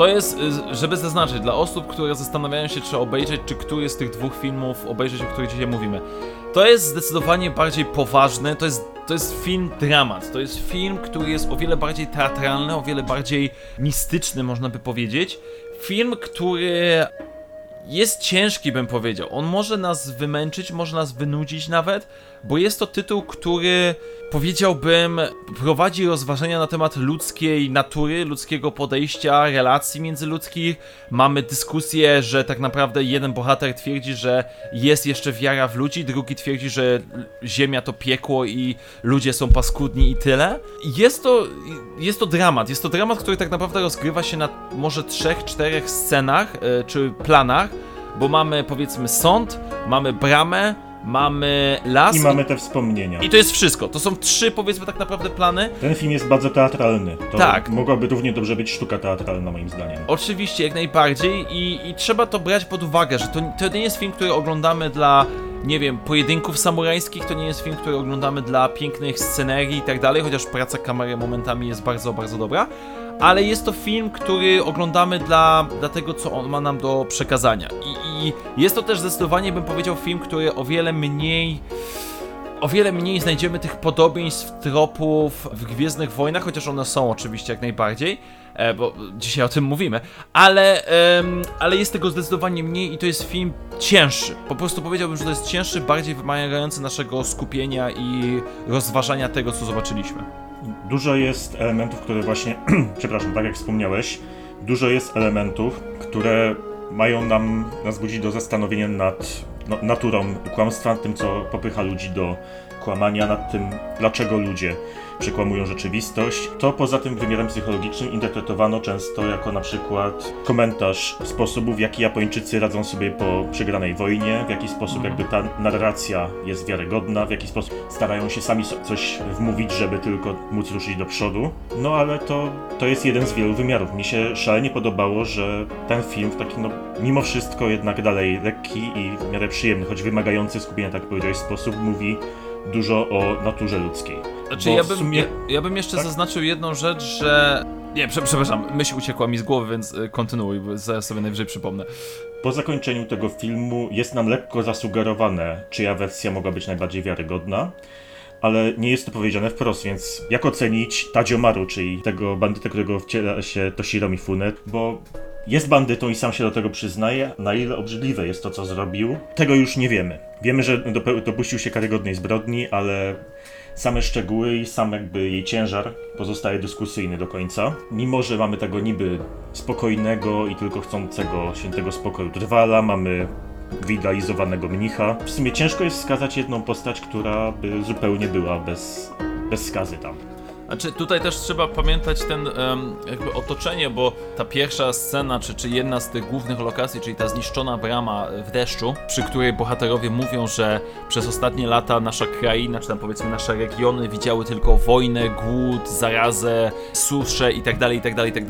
To jest, y, żeby zaznaczyć, dla osób, które zastanawiają się, czy obejrzeć, czy który z tych dwóch filmów obejrzeć, o których dzisiaj mówimy. To jest zdecydowanie bardziej poważny, to jest, to jest film dramat. To jest film, który jest o wiele bardziej teatralny, o wiele bardziej mistyczny, można by powiedzieć. Film, który jest ciężki, bym powiedział. On może nas wymęczyć, może nas wynudzić nawet, bo jest to tytuł, który powiedziałbym prowadzi rozważania na temat ludzkiej natury, ludzkiego podejścia, relacji międzyludzkich. Mamy dyskusję, że tak naprawdę jeden bohater twierdzi, że jest jeszcze wiara w ludzi, drugi twierdzi, że ziemia to piekło i ludzie są paskudni i tyle. Jest to, jest to dramat. Jest to dramat, który tak naprawdę rozgrywa się na może trzech, czterech scenach e, czy planach, bo mamy powiedzmy sąd, mamy bramę, mamy las. I mamy te wspomnienia. I to jest wszystko. To są trzy, powiedzmy tak naprawdę, plany. Ten film jest bardzo teatralny. To Tak. mogłaby równie dobrze być sztuka teatralna, moim zdaniem. Oczywiście, jak najbardziej. I, i trzeba to brać pod uwagę, że to, to nie jest film, który oglądamy dla, nie wiem, pojedynków samurajskich, to nie jest film, który oglądamy dla pięknych scenerii i tak dalej, chociaż praca kamery momentami jest bardzo, bardzo dobra. Ale jest to film, który oglądamy dla, dla tego, co on ma nam do przekazania. I, I jest to też zdecydowanie, bym powiedział, film, który o wiele mniej o wiele mniej znajdziemy tych podobieństw, tropów w Gwiezdnych Wojnach, chociaż one są oczywiście jak najbardziej, e, bo dzisiaj o tym mówimy, ale, ale jest tego zdecydowanie mniej i to jest film cięższy. Po prostu powiedziałbym, że to jest cięższy, bardziej wymagający naszego skupienia i rozważania tego, co zobaczyliśmy. Dużo jest elementów, które właśnie, przepraszam, tak jak wspomniałeś, dużo jest elementów, które mają nam nas budzić do zastanowienia nad naturą kłamstwa, tym co popycha ludzi do kłamania, nad tym dlaczego ludzie przekłamują rzeczywistość. To poza tym wymiarem psychologicznym interpretowano często jako na przykład komentarz sposobu, w jaki Japończycy radzą sobie po przegranej wojnie, w jaki sposób jakby ta narracja jest wiarygodna, w jaki sposób starają się sami coś wmówić, żeby tylko móc ruszyć do przodu. No ale to, to jest jeden z wielu wymiarów. Mi się szalenie podobało, że ten film w taki, no mimo wszystko jednak dalej lekki i w miarę przyjemny, choć wymagający skupienia, tak powiedziałeś, sposób mówi dużo o naturze ludzkiej. Znaczy, ja bym, sumie- ja, ja bym jeszcze tak? zaznaczył jedną rzecz, że... Nie, prze, przepraszam, myśl uciekła mi z głowy, więc y, kontynuuj, bo zaraz sobie najwyżej przypomnę. Po zakończeniu tego filmu jest nam lekko zasugerowane, czyja wersja mogła być najbardziej wiarygodna, ale nie jest to powiedziane wprost, więc jak ocenić Tadziomaru, czyli tego bandytę, którego wciela się Toshiro Mifune, bo jest bandytą i sam się do tego przyznaje, na ile obrzydliwe jest to, co zrobił, tego już nie wiemy. Wiemy, że dopuścił się karygodnej zbrodni, ale same szczegóły i sam jakby jej ciężar pozostaje dyskusyjny do końca. Mimo, że mamy tego niby spokojnego i tylko chcącego świętego spokoju drwala, mamy wyidealizowanego mnicha. W sumie ciężko jest wskazać jedną postać, która by zupełnie była bez, bez skazy tam. Znaczy tutaj też trzeba pamiętać ten em, jakby otoczenie, bo ta pierwsza scena, czy, czy jedna z tych głównych lokacji, czyli ta zniszczona brama w deszczu, przy której bohaterowie mówią, że przez ostatnie lata nasza kraina, czy tam powiedzmy nasze regiony widziały tylko wojnę, głód, zarazę, suszę i tak dalej, i tak dalej, i tak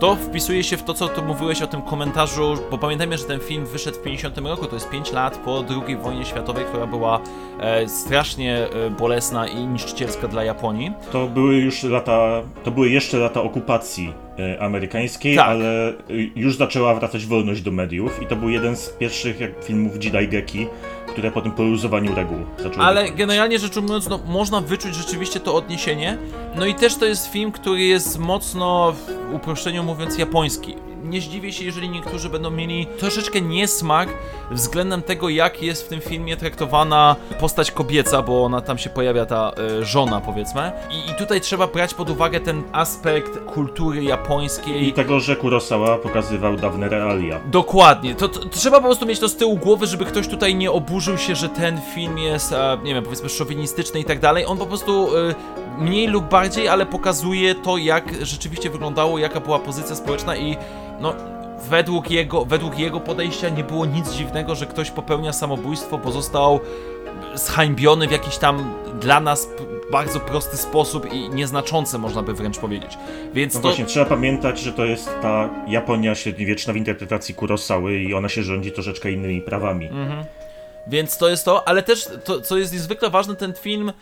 to wpisuje się w to, co tu mówiłeś o tym komentarzu, bo pamiętajmy, że ten film wyszedł w 50 roku, to jest 5 lat po II wojnie światowej, która była e, strasznie e, bolesna i niszczycielska dla Japonii. To już lata, to były jeszcze lata okupacji e, amerykańskiej, Tak. ale już zaczęła wracać wolność do mediów i to był jeden z pierwszych jak, filmów Jidaigeki, które po tym poluzowaniu reguł zaczęły Ale wychodzić. generalnie rzecz ujmując, no, można wyczuć rzeczywiście to odniesienie. No i też to jest film, który jest mocno, w uproszczeniu mówiąc, japoński. Nie zdziwię się, jeżeli niektórzy będą mieli troszeczkę niesmak względem tego, jak jest w tym filmie traktowana postać kobieca, bo ona tam się pojawia, ta e, żona, powiedzmy. I, I tutaj trzeba brać pod uwagę ten aspekt kultury japońskiej. I tego, że Kurosawa pokazywał dawne realia. Dokładnie. To, to, trzeba po prostu mieć to z tyłu głowy, żeby ktoś tutaj nie oburzył się, że ten film jest, e, nie wiem, powiedzmy szowinistyczny i tak dalej. On po prostu e, mniej lub bardziej, ale pokazuje to, jak rzeczywiście wyglądało, jaka była pozycja społeczna i no. Według jego, według jego podejścia nie było nic dziwnego, że ktoś popełnia samobójstwo, bo został zhańbiony w jakiś tam dla nas bardzo prosty sposób i nieznaczący, można by wręcz powiedzieć. Więc No to, właśnie, trzeba pamiętać, że to jest ta Japonia średniowieczna w interpretacji Kurosawy i ona się rządzi troszeczkę innymi prawami. Mhm. Więc to jest to, ale też to, co jest niezwykle ważne, ten film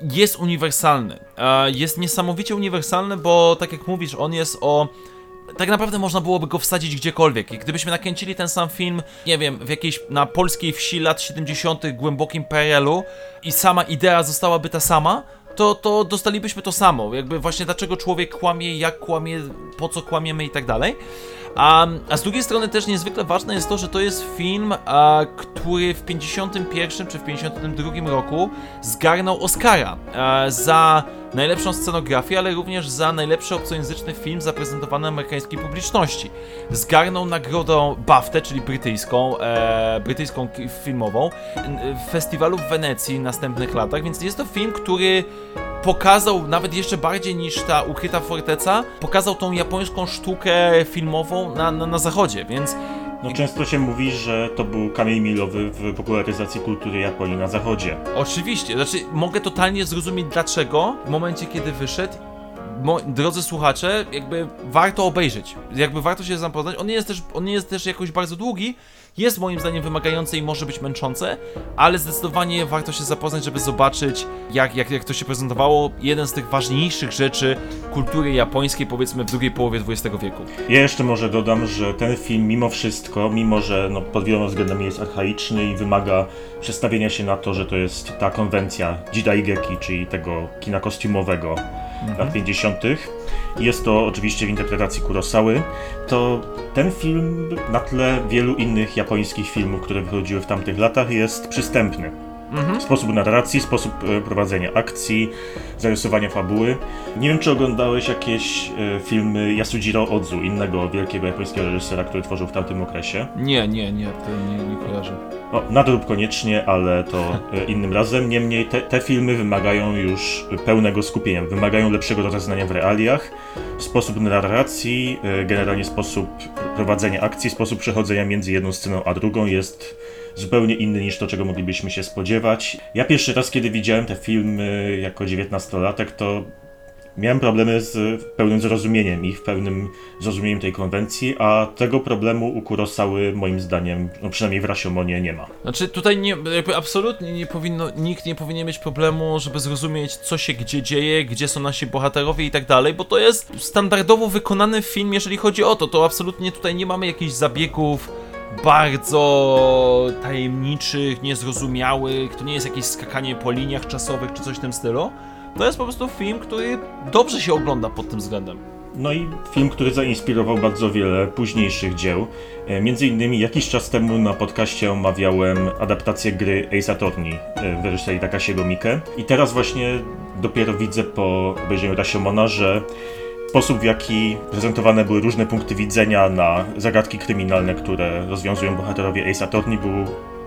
jest uniwersalny. E, Jest niesamowicie uniwersalny, bo tak jak mówisz, on jest o. Tak naprawdę można byłoby go wsadzić gdziekolwiek. I gdybyśmy nakręcili ten sam film, nie wiem, w jakiejś na polskiej wsi lat 70., głębokim PRL-u i sama idea zostałaby ta sama, to, to dostalibyśmy to samo. Jakby właśnie dlaczego człowiek kłamie, jak kłamie, po co kłamiemy i tak dalej. A, a z drugiej strony też niezwykle ważne jest to, że to jest film, a, który w 51 czy w 52 roku zgarnął Oscara a, za najlepszą scenografię, ale również za najlepszy obcojęzyczny film zaprezentowany amerykańskiej publiczności. Zgarnął nagrodę BAFTA, czyli brytyjską, e, brytyjską filmową, w festiwalu w Wenecji w następnych latach, więc jest to film, który pokazał nawet jeszcze bardziej niż ta ukryta forteca, pokazał tą japońską sztukę filmową na, na, na zachodzie, więc No często się mówi, że to był kamień milowy w popularyzacji kultury Japonii na zachodzie. oczywiście, znaczy mogę totalnie zrozumieć dlaczego w momencie kiedy wyszedł Drodzy słuchacze, jakby warto obejrzeć, jakby warto się zapoznać. On nie jest też, on nie jest też jakoś bardzo długi, jest moim zdaniem wymagający i może być męczące, ale zdecydowanie warto się zapoznać, żeby zobaczyć, jak, jak, jak to się prezentowało. Jeden z tych ważniejszych rzeczy kultury japońskiej, powiedzmy w drugiej połowie XX wieku. Ja jeszcze może dodam, że ten film mimo wszystko, mimo że no, pod wieloma względami jest archaiczny i wymaga przestawienia się na to, że to jest ta konwencja Jidaigeki, czyli tego kina kostiumowego lat 50. Jest to oczywiście w interpretacji Kurosawy. To ten film na tle wielu innych japońskich filmów, które wychodziły w tamtych latach jest przystępny. Sposób narracji, sposób e, prowadzenia akcji, zarysowania fabuły. Nie wiem, czy oglądałeś jakieś e, filmy Yasujiro Odzu, innego wielkiego japońskiego reżysera, który tworzył w tamtym okresie. Nie, nie, nie, to nie, nie kojarzę. O, nadrób koniecznie, ale to e, innym razem. Niemniej te, te filmy wymagają już pełnego skupienia, wymagają lepszego rozeznania w realiach. Sposób narracji, generalnie sposób prowadzenia akcji, sposób przechodzenia między jedną sceną a drugą jest zupełnie inny niż to, czego moglibyśmy się spodziewać. Ja pierwszy raz, kiedy widziałem te filmy jako dziewiętnastolatek, to miałem problemy z pełnym zrozumieniem ich, pełnym zrozumieniem tej konwencji, a tego problemu u Kurosawy moim zdaniem, no przynajmniej w Rashomonie nie ma. Znaczy tutaj nie, absolutnie nie powinno, nikt nie powinien mieć problemu, żeby zrozumieć co się gdzie dzieje, gdzie są nasi bohaterowie i tak dalej, bo to jest standardowo wykonany film, jeżeli chodzi o to, to absolutnie tutaj nie mamy jakichś zabiegów bardzo tajemniczych, niezrozumiałych, to nie jest jakieś skakanie po liniach czasowych czy coś w tym stylu. To jest po prostu film, który dobrze się ogląda pod tym względem. No i film, który zainspirował bardzo wiele późniejszych dzieł. E, Między innymi jakiś czas temu na podcaście omawiałem adaptację gry Ace Attorney e, w reżyserii Takashiego Miike. I teraz właśnie dopiero widzę po obejrzeniu Rashomona, że sposób w jaki prezentowane były różne punkty widzenia na zagadki kryminalne, które rozwiązują bohaterowie Ace Attorney był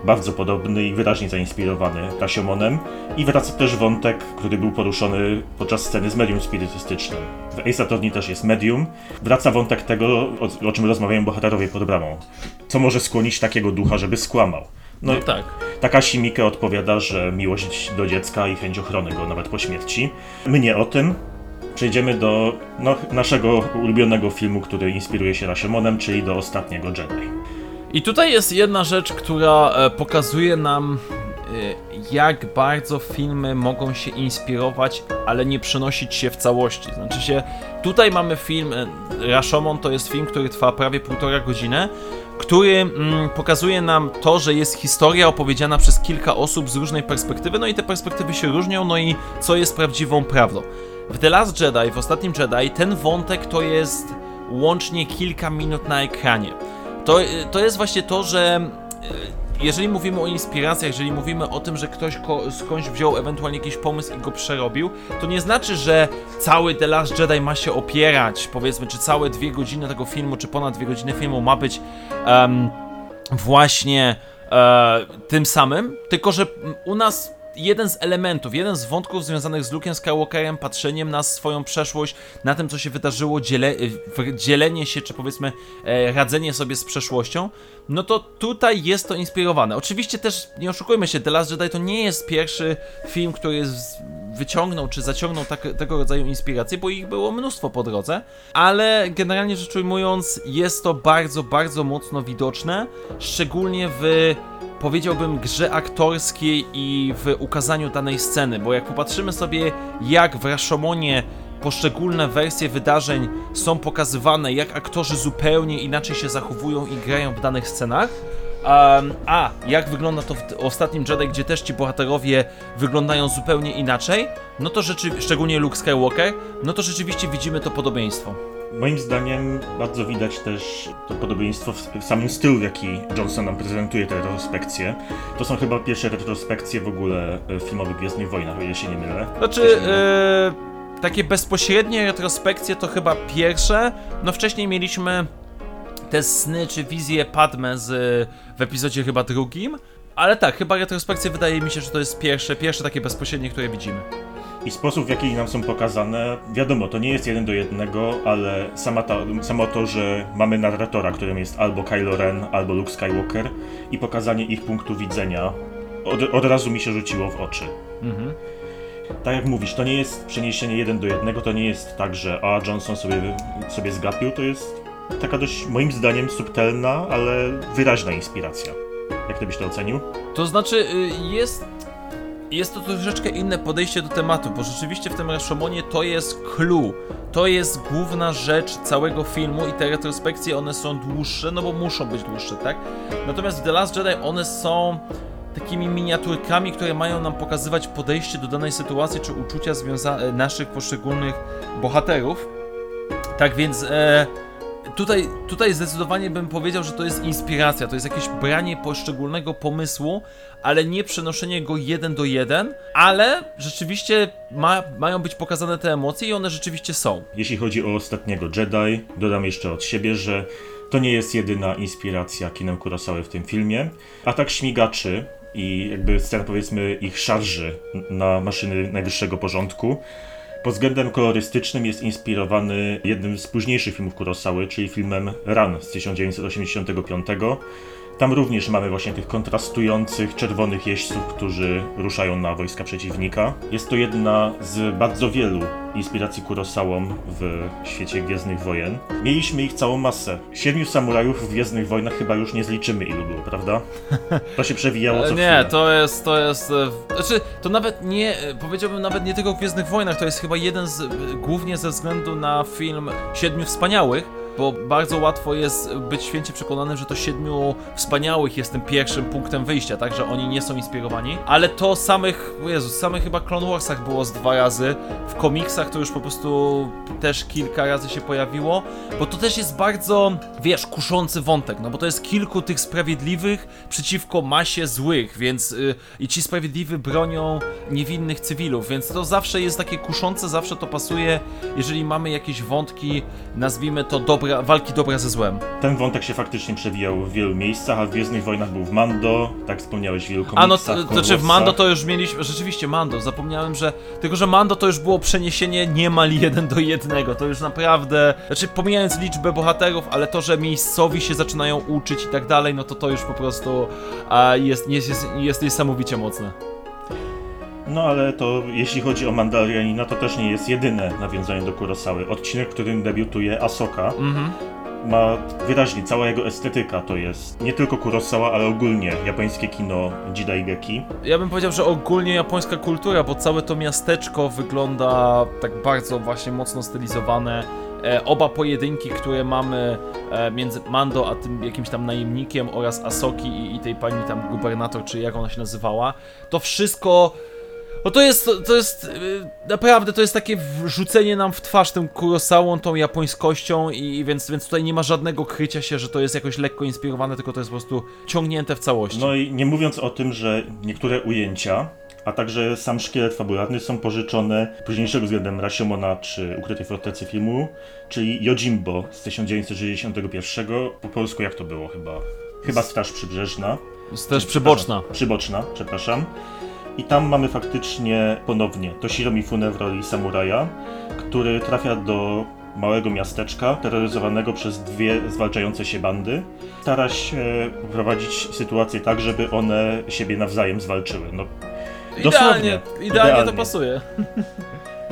bardzo podobny i wyraźnie zainspirowany Rashomonem. I wraca też wątek, który był poruszony podczas sceny z medium spirytystycznym. W Ace Attorney też jest medium. Wraca wątek tego, o, o czym rozmawiają bohaterowie pod bramą. Co może skłonić takiego ducha, żeby skłamał? No tak. Takashi Miike odpowiada, że miłość do dziecka i chęć ochrony go nawet po śmierci. My nie o tym. Przejdziemy do no, naszego ulubionego filmu, który inspiruje się Rashomonem, czyli do Ostatniego Jedi. I tutaj jest jedna rzecz, która e, pokazuje nam, e, jak bardzo filmy mogą się inspirować, ale nie przenosić się w całości. Znaczy się, tutaj mamy film, e, Rashomon to jest film, który trwa prawie półtora godziny, który mm, pokazuje nam to, że jest historia opowiedziana przez kilka osób z różnej perspektywy, no i te perspektywy się różnią, no i co jest prawdziwą prawdą. W The Last Jedi, w Ostatnim Jedi, ten wątek to jest łącznie kilka minut na ekranie. To, to jest właśnie to, że e, jeżeli mówimy o inspiracjach, jeżeli mówimy o tym, że ktoś skądś wziął ewentualnie jakiś pomysł i go przerobił, to nie znaczy, że cały The Last Jedi ma się opierać, powiedzmy, czy całe dwie godziny tego filmu, czy ponad dwie godziny filmu ma być em, właśnie e, tym samym, tylko że u nas jeden z elementów, jeden z wątków związanych z Luke'em Skywalkerem, patrzeniem na swoją przeszłość, na tym, co się wydarzyło, dziele, w- dzielenie się, czy powiedzmy e, radzenie sobie z przeszłością, no to tutaj jest to inspirowane. Oczywiście też, nie oszukujmy się, The Last Jedi to nie jest pierwszy film, który jest, wyciągnął, czy zaciągnął tak, tego rodzaju inspiracje, bo ich było mnóstwo po drodze, ale generalnie rzecz ujmując, jest to bardzo, bardzo mocno widoczne, szczególnie w powiedziałbym, grze aktorskiej i w ukazaniu danej sceny, bo jak popatrzymy sobie, jak w Rashomonie poszczególne wersje wydarzeń są pokazywane, jak aktorzy zupełnie inaczej się zachowują i grają w danych scenach, Um, a jak wygląda to w ostatnim Jedi, gdzie też ci bohaterowie wyglądają zupełnie inaczej, no to rzeczy, szczególnie Luke Skywalker, no to rzeczywiście widzimy to podobieństwo. Moim zdaniem bardzo widać też to podobieństwo w, samym stylu, w jaki Johnson nam prezentuje te retrospekcje. To są chyba pierwsze retrospekcje w ogóle e, filmowych Gwiezdnych Wojnach, o ile się nie mylę. Znaczy, e, takie bezpośrednie retrospekcje to chyba pierwsze. No wcześniej mieliśmy te sny czy wizje Padme z, w epizodzie chyba drugim. Ale tak, chyba retrospekcje wydaje mi się, że to jest pierwsze, pierwsze takie bezpośrednie, które widzimy. I sposób, w jaki nam są pokazane, wiadomo, to nie jest jeden do jednego, ale sama ta, samo to, że mamy narratora, którym jest albo Kylo Ren, albo Luke Skywalker i pokazanie ich punktu widzenia od, od razu mi się rzuciło w oczy. Mhm. Tak jak mówisz, to nie jest przeniesienie jeden do jednego, to nie jest tak, że a Johnson sobie, sobie zgapił, to jest taka dość, moim zdaniem, subtelna, ale wyraźna inspiracja. Jak ty byś to ocenił? To znaczy, y, jest. Jest to troszeczkę inne podejście do tematu, bo rzeczywiście w tym Rashomonie to jest clue. To jest główna rzecz całego filmu i te retrospekcje one są dłuższe, no bo muszą być dłuższe, tak? Natomiast w The Last Jedi one są takimi miniaturkami, które mają nam pokazywać podejście do danej sytuacji czy uczucia naszych poszczególnych bohaterów. Tak więc e, tutaj, tutaj zdecydowanie bym powiedział, że to jest inspiracja, to jest jakieś branie poszczególnego pomysłu, ale nie przenoszenie go jeden do jeden, ale rzeczywiście ma, mają być pokazane te emocje i one rzeczywiście są. Jeśli chodzi o ostatniego Jedi, dodam jeszcze od siebie, że to nie jest jedyna inspiracja kinem Kurosawy w tym filmie. Atak śmigaczy i jakby scena powiedzmy ich szarży na maszyny najwyższego porządku pod względem kolorystycznym jest inspirowany jednym z późniejszych filmów Kurosawy, czyli filmem Run z 1985. Tam również mamy właśnie tych kontrastujących czerwonych jeźdźców, którzy ruszają na wojska przeciwnika. Jest to jedna z bardzo wielu inspiracji Kurosałą w świecie Gwiezdnych Wojen. Mieliśmy ich całą masę. Siedmiu samurajów w Gwiezdnych Wojnach chyba już nie zliczymy ilu było, prawda? To się przewijało co. Nie, to jest, to jest, e, znaczy, to nawet nie, e, powiedziałbym nawet nie tylko w Gwiezdnych Wojnach, to jest chyba jeden z, e, głównie ze względu na film Siedmiu Wspaniałych, bo bardzo łatwo jest być święcie przekonanym, że to Siedmiu Wspaniałych jest tym pierwszym punktem wyjścia, tak, że oni nie są inspirowani, ale to samych, Jezu, samych chyba Clone Warsach było z dwa razy, w komiksach to już po prostu też kilka razy się pojawiło, bo to też jest bardzo, wiesz, kuszący wątek, no bo to jest kilku tych sprawiedliwych przeciwko masie złych, więc y, i ci sprawiedliwi bronią niewinnych cywilów, więc to zawsze jest takie kuszące, zawsze to pasuje, jeżeli mamy jakieś wątki, nazwijmy to do dobra, walki dobra ze złem. Ten wątek się faktycznie przewijał w wielu miejscach, a w Gwiezdnych Wojnach był w Mando, tak wspomniałeś, w wielu A no, komiksach, to, to znaczy w Mando to już mieliśmy, rzeczywiście Mando, zapomniałem, że, tylko że Mando to już było przeniesienie niemal jeden do jednego, to już naprawdę, znaczy pomijając liczbę bohaterów, ale to, że miejscowi się zaczynają uczyć i tak dalej, no to to już po prostu a, jest, jest, jest, jest niesamowicie mocne. No ale to jeśli chodzi o Mandalorianina, to też nie jest jedyne nawiązanie do Kurosawy. Odcinek, w którym debiutuje Asoka, Mhm. ma wyraźnie, cała jego estetyka to jest nie tylko Kurosawa, ale ogólnie japońskie kino Jidaigeki. Ja bym powiedział, że ogólnie japońska kultura, bo całe to miasteczko wygląda tak bardzo właśnie mocno stylizowane. E, oba pojedynki, które mamy e, między Mando a tym jakimś tam najemnikiem oraz Asoki i, i tej pani tam gubernator, czy jak ona się nazywała, to wszystko. No to jest, to jest, y, naprawdę, to jest takie wrzucenie nam w twarz tym Kurosałą, tą japońskością i, więc, więc tutaj nie ma żadnego krycia się, że to jest jakoś lekko inspirowane, tylko to jest po prostu ciągnięte w całości. No i nie mówiąc o tym, że niektóre ujęcia, a także sam szkielet fabularny są pożyczone późniejszego względem Rashomona czy Ukrytej Fortecy filmu, czyli Yojimbo z 1961, po polsku jak to było chyba? Chyba Straż Przybrzeżna. też przyboczna. Przyboczna, przepraszam. I tam mamy faktycznie ponownie Toshiro Mifune w roli samuraja, który trafia do małego miasteczka terroryzowanego przez dwie zwalczające się bandy. Stara się poprowadzić sytuację tak, żeby one siebie nawzajem zwalczyły. No, Dosłownie. idealnie, Idealnie. to pasuje.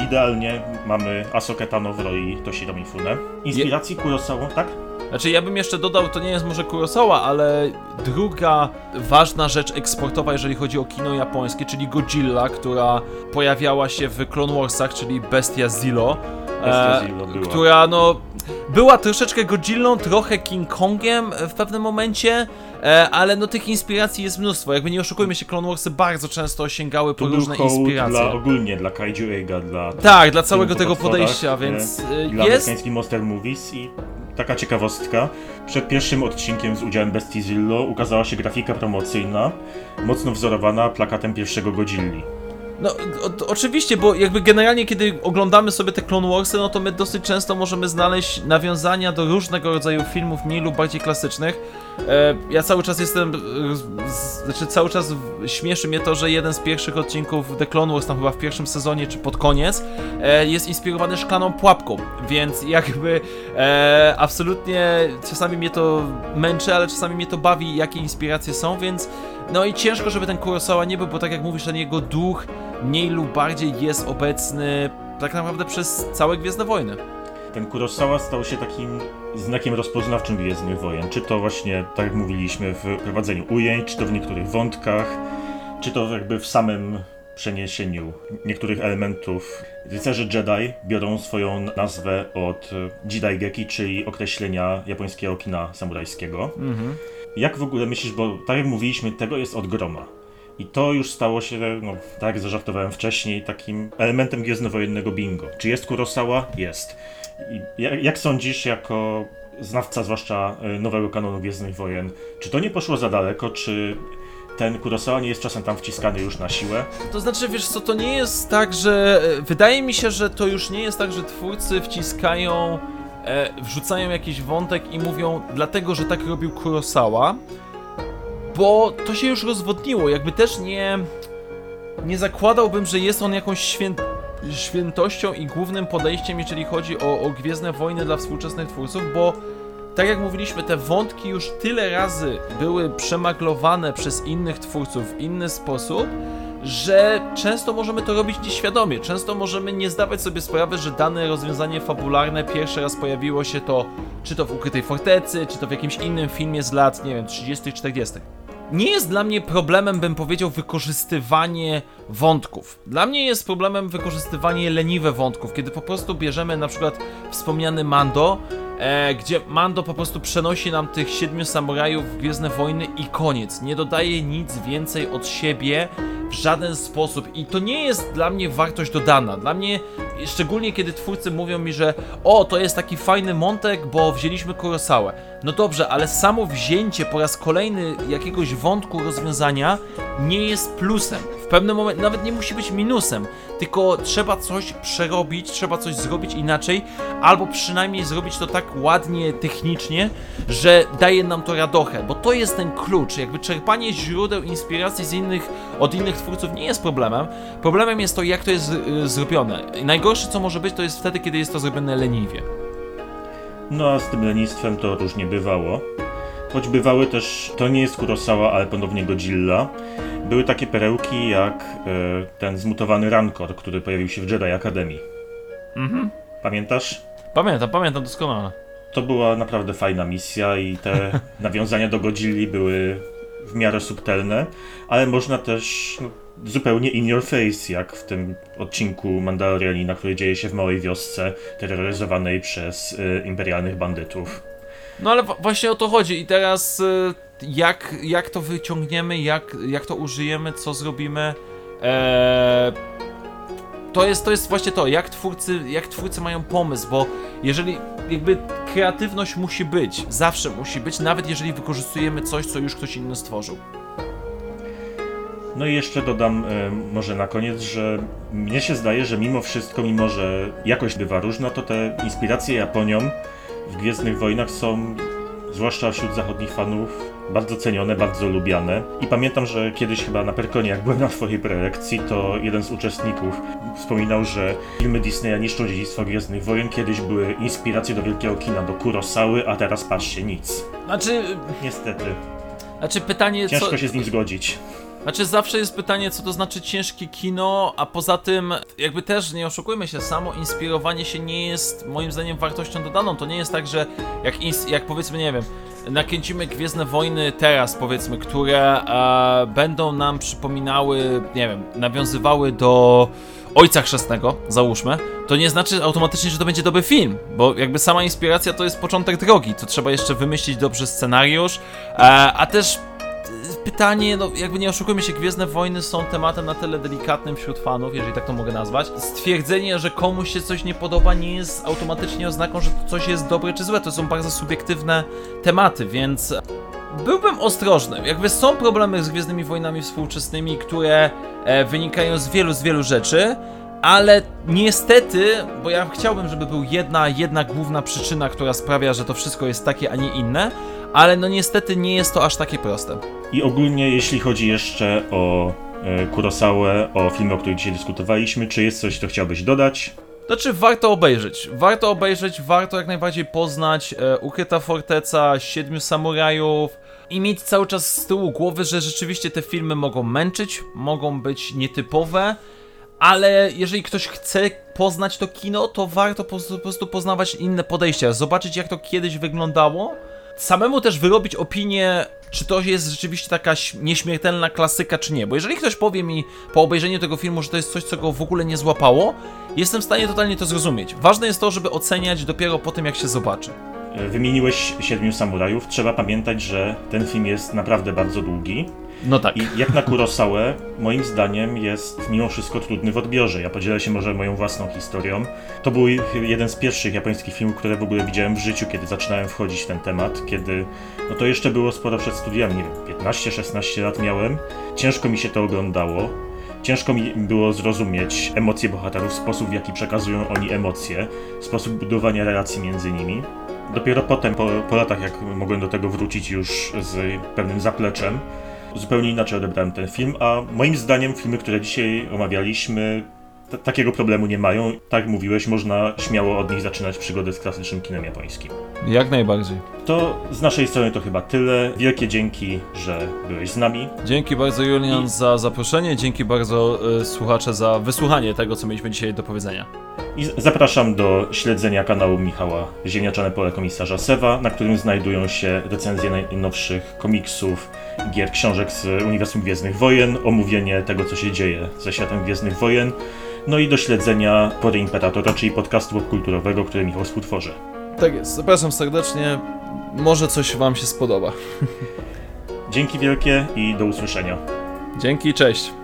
idealnie mamy Asokę Tano w roli Toshiro Mifune. Inspiracji Kurosawa, tak? Znaczy, ja bym jeszcze dodał, to nie jest może Kurosawa, ale druga ważna rzecz eksportowa, jeżeli chodzi o kino japońskie, czyli Godzilla, która pojawiała się w Clone Warsach, czyli Bestia Zillo. Bestia e, Zillo była. Która, no, była troszeczkę Godzillą, trochę King Kongiem w pewnym momencie, e, ale no tych inspiracji jest mnóstwo. Jakby nie oszukujmy się, Clone Warsy bardzo często sięgały po był różne inspiracje. dla ogólnie dla Kaiju Eiga, dla Tak, dla całego tego podejścia, e, więc e, dla jest... amerykańskich Monster Movies i taka ciekawostka. Przed pierwszym odcinkiem z udziałem Bestii Zillo ukazała się grafika promocyjna, mocno wzorowana plakatem pierwszego Godzilli. No, o, oczywiście, bo jakby generalnie, kiedy oglądamy sobie te Clone Warsy, no to my dosyć często możemy znaleźć nawiązania do różnego rodzaju filmów, mniej lub bardziej klasycznych. E, ja cały czas jestem, e, z, znaczy cały czas śmieszy mnie to, że jeden z pierwszych odcinków The Clone Wars, tam chyba w pierwszym sezonie czy pod koniec, e, jest inspirowany szklaną pułapką, więc jakby e, absolutnie czasami mnie to męczy, ale czasami mnie to bawi, jakie inspiracje są, więc no i ciężko, żeby ten Kurosawa nie był, bo tak jak mówisz, ten jego duch mniej lub bardziej jest obecny tak naprawdę przez całe Gwiezdne Wojny. Ten Kurosawa stał się takim znakiem rozpoznawczym Gwiezdnych Wojen. Czy to właśnie, tak jak mówiliśmy, w prowadzeniu ujęć, czy to w niektórych wątkach, czy to jakby w samym przeniesieniu niektórych elementów. Rycerze Jedi biorą swoją nazwę od Jidaigeki, czyli określenia japońskiego kina samurajskiego. Mhm. Jak w ogóle myślisz, bo tak jak mówiliśmy, tego jest od groma. I to już stało się, no, tak jak zażartowałem wcześniej, takim elementem gwiezdnowojennego bingo. Czy jest Kurosawa? Jest. I jak, jak sądzisz, jako znawca zwłaszcza y, nowego kanonu Gwiezdnych Wojen, czy to nie poszło za daleko, czy ten Kurosawa nie jest czasem tam wciskany już na siłę? To znaczy, wiesz co, to nie jest tak, że... e, Wydaje mi się, że to już nie jest tak, że twórcy wciskają, e, wrzucają jakiś wątek i mówią, dlatego, że tak robił Kurosawa, bo to się już rozwodniło, jakby też nie... Nie zakładałbym, że jest on jakąś świę... świętością i głównym podejściem, jeżeli chodzi o, o Gwiezdne Wojny dla współczesnych twórców, bo tak jak mówiliśmy, te wątki już tyle razy były przemaglowane przez innych twórców w inny sposób, że często możemy to robić nieświadomie. Często możemy nie zdawać sobie sprawy, że dane rozwiązanie fabularne pierwszy raz pojawiło się to czy to w Ukrytej Fortecy, czy to w jakimś innym filmie z lat, nie wiem, 30 40 nie jest dla mnie problemem, bym powiedział, wykorzystywanie wątków. Dla mnie jest problemem wykorzystywanie leniwe wątków, kiedy po prostu bierzemy na przykład wspomniany Mando, e, gdzie Mando po prostu przenosi nam tych siedmiu samurajów w Gwiezdne Wojny i koniec. Nie dodaje nic więcej od siebie w żaden sposób i to nie jest dla mnie wartość dodana. Dla mnie, szczególnie kiedy twórcy mówią mi, że o, to jest taki fajny montek, bo wzięliśmy Kurosałę. No dobrze, ale samo wzięcie po raz kolejny jakiegoś wątku rozwiązania nie jest plusem. W pewnym momencie nawet nie musi być minusem, tylko trzeba coś przerobić, trzeba coś zrobić inaczej, albo przynajmniej zrobić to tak ładnie, technicznie, że daje nam to radochę, bo to jest ten klucz. Jakby czerpanie źródeł inspiracji z innych, od innych twórców nie jest problemem. Problemem jest to, jak to jest y, zrobione. Najgorsze, co może być, to jest wtedy, kiedy jest to zrobione leniwie. No a z tym lenistwem to różnie bywało. Choć bywały też, to nie jest Kurosawa, ale ponownie Godzilla. Były takie perełki jak e, ten zmutowany Rancor, który pojawił się w Jedi Academy. Mhm. Pamiętasz? Pamiętam, pamiętam doskonale. To była naprawdę fajna misja i te nawiązania do Godzilli były w miarę subtelne, ale można też no, zupełnie in your face, jak w tym odcinku Mandalorianina, który dzieje się w małej wiosce terroryzowanej przez y, imperialnych bandytów. No ale właśnie o to chodzi i teraz y, jak, jak to wyciągniemy, jak, jak to użyjemy, co zrobimy. Eee, to jest, to jest właśnie to, jak twórcy, jak twórcy mają pomysł, bo jeżeli jakby kreatywność musi być, zawsze musi być, nawet jeżeli wykorzystujemy coś, co już ktoś inny stworzył. No i jeszcze dodam e, może na koniec, że mnie się zdaje, że mimo wszystko, mimo że jakość bywa różna, to te inspiracje Japonią w Gwiezdnych Wojnach są, zwłaszcza wśród zachodnich fanów, bardzo cenione, bardzo lubiane. I pamiętam, że kiedyś chyba na Perkonie, jak byłem na twojej prelekcji, to jeden z uczestników wspominał, że filmy Disneya niszczą dziedzictwo Gwiezdnych Wojen. Kiedyś były inspiracje do wielkiego kina, do Kurosawy, a teraz patrzcie, nic. Znaczy, Niestety, znaczy pytanie, ciężko co... się z nim zgodzić. Znaczy zawsze jest pytanie, co to znaczy ciężkie kino, a poza tym, jakby też nie oszukujmy się, samo inspirowanie się nie jest moim zdaniem wartością dodaną. To nie jest tak, że jak, jak powiedzmy, nie wiem, nakręcimy Gwiezdne Wojny teraz, powiedzmy, które e, będą nam przypominały, nie wiem, nawiązywały do Ojca Chrzestnego, załóżmy, to nie znaczy automatycznie, że to będzie dobry film, bo jakby sama inspiracja to jest początek drogi, to trzeba jeszcze wymyślić dobrze scenariusz, e, a też pytanie, no jakby nie oszukujmy się, Gwiezdne Wojny są tematem na tyle delikatnym wśród fanów, jeżeli tak to mogę nazwać. Stwierdzenie, że komuś się coś nie podoba nie jest automatycznie oznaką, że to coś jest dobre czy złe, to są bardzo subiektywne tematy, więc byłbym ostrożny. Jakby są problemy z Gwiezdnymi Wojnami współczesnymi, które e, wynikają z wielu, z wielu rzeczy, ale niestety, bo ja chciałbym, żeby był jedna, jedna główna przyczyna, która sprawia, że to wszystko jest takie, a nie inne, ale no niestety nie jest to aż takie proste. I ogólnie, jeśli chodzi jeszcze o e, Kurosałę, o filmy, o których dzisiaj dyskutowaliśmy, czy jest coś, co chciałbyś dodać? Znaczy, warto obejrzeć. Warto obejrzeć, warto jak najbardziej poznać e, Ukryta Forteca, Siedmiu Samurajów i mieć cały czas z tyłu głowy, że rzeczywiście te filmy mogą męczyć, mogą być nietypowe, ale jeżeli ktoś chce poznać to kino, to warto po, po prostu poznawać inne podejścia, zobaczyć jak to kiedyś wyglądało, samemu też wyrobić opinię, czy to jest rzeczywiście taka nieśmiertelna klasyka, czy nie. Bo jeżeli ktoś powie mi po obejrzeniu tego filmu, że to jest coś, co go w ogóle nie złapało, jestem w stanie totalnie to zrozumieć. Ważne jest to, żeby oceniać dopiero po tym, jak się zobaczy. E, Wymieniłeś Siedmiu Samurajów. Trzeba pamiętać, że ten film jest naprawdę bardzo długi. No tak. I jak na Kurosałę, moim zdaniem jest mimo wszystko trudny w odbiorze. Ja podzielę się może moją własną historią. To był jeden z pierwszych japońskich filmów, które w ogóle widziałem w życiu, kiedy zaczynałem wchodzić w ten temat, kiedy no to jeszcze było sporo przed studiami, nie wiem, 15-16 lat miałem. Ciężko mi się to oglądało. Ciężko mi było zrozumieć emocje bohaterów, sposób w jaki przekazują oni emocje, sposób budowania relacji między nimi. Dopiero potem, po, po latach, jak mogłem do tego wrócić już z pewnym zapleczem, zupełnie inaczej odebrałem ten film, a moim zdaniem filmy, które dzisiaj omawialiśmy, takiego problemu nie mają. Tak mówiłeś, można śmiało od nich zaczynać przygodę z klasycznym kinem japońskim. Jak najbardziej. To z naszej strony to chyba tyle. Wielkie dzięki, że byłeś z nami. Dzięki bardzo Julian I- za zaproszenie, dzięki bardzo y, słuchacze za wysłuchanie tego, co mieliśmy dzisiaj do powiedzenia. I zapraszam do śledzenia kanału Michała Ziemniaczane Pole Komisarza Sewa, na którym znajdują się recenzje najnowszych komiksów, gier, książek z Uniwersum Gwiezdnych Wojen, omówienie tego, co się dzieje ze światem Gwiezdnych Wojen, no i do śledzenia Pory Imperatora, czyli podcastu popkulturowego, który Michał współtworzy. Tak jest, zapraszam serdecznie. Może coś wam się spodoba. Dzięki wielkie i do usłyszenia. Dzięki, cześć.